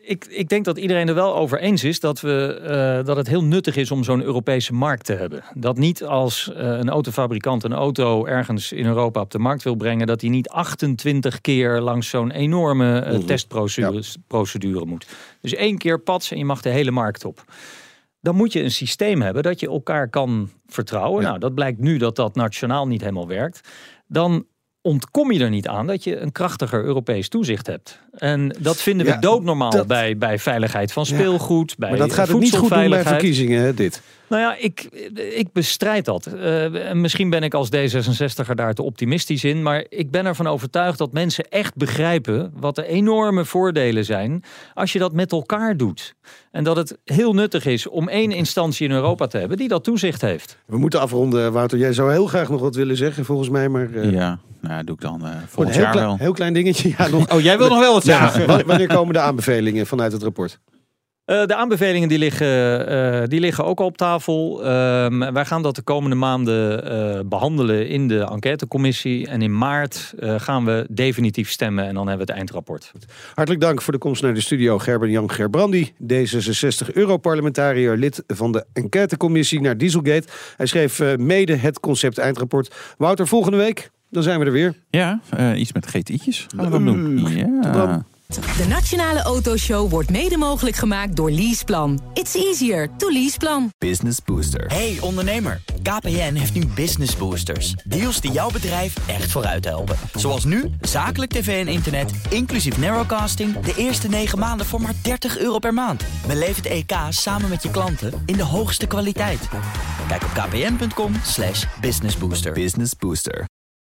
ik, ik denk dat iedereen er wel over eens is dat, we, eh, dat het heel nuttig is om zo'n Europese markt te hebben. Dat niet als eh, een autofabrikant een auto ergens in Europa op de markt wil brengen, dat hij niet 28 keer langs zo'n enorme eh, Mhm. testprocedure procedure moet. Dus één keer pats en je mag de hele markt op. Dan moet je een systeem hebben dat je elkaar kan vertrouwen. Ja. Nou, dat blijkt nu dat dat nationaal niet helemaal werkt. Dan ontkom je er niet aan dat je een krachtiger Europees toezicht hebt. En dat vinden we Ja, doodnormaal dat- bij, bij veiligheid van speelgoed, bij Maar dat gaat het niet goed doen bij verkiezingen, hè, dit. Nou ja, ik, ik bestrijd dat. Eh, en misschien ben ik als D66er daar te optimistisch in. Maar ik ben ervan overtuigd dat mensen echt begrijpen wat de enorme voordelen zijn als je dat met elkaar doet. En dat het heel nuttig is om één instantie in Europa te hebben die dat toezicht heeft. We moeten afronden, Wouter. Jij zou heel graag nog wat willen zeggen, volgens mij. Maar eh, Ja, nou doe ik dan eh, een volgend heel, jaar klein, wel. heel klein dingetje. Ja, nog. Oh, jij wil nog wel wat zeggen? Ja, wanneer komen de aanbevelingen vanuit het rapport? Eh, de aanbevelingen die liggen, eh, die liggen ook al op tafel. Ehm, wij gaan dat de komende maanden eh, behandelen in de enquêtecommissie. En in maart eh, gaan we definitief stemmen en dan hebben we het eindrapport. Hartelijk dank voor de komst naar de studio. Gerben-Jan Gerbrandi, D66-Europarlementariër, lid van de enquêtecommissie naar Dieselgate. Hij schreef eh, mede het concept eindrapport. Wouter, volgende week, dan zijn we er weer. Ja, eh, iets met GTI'tjes gaan we dan doen. Tot dan. Ja. De Nationale Autoshow wordt mede mogelijk gemaakt door Leaseplan. It's easier to Leaseplan. Business Booster. Hey ondernemer, KPN heeft nu Business Boosters. Deals die jouw bedrijf echt vooruit helpen. Zoals nu, zakelijk tv en internet, inclusief narrowcasting... de eerste 9 maanden voor maar 30 euro per maand. Beleef het EK samen met je klanten in de hoogste kwaliteit. Kijk op kpn.com slash businessbooster. Business Booster.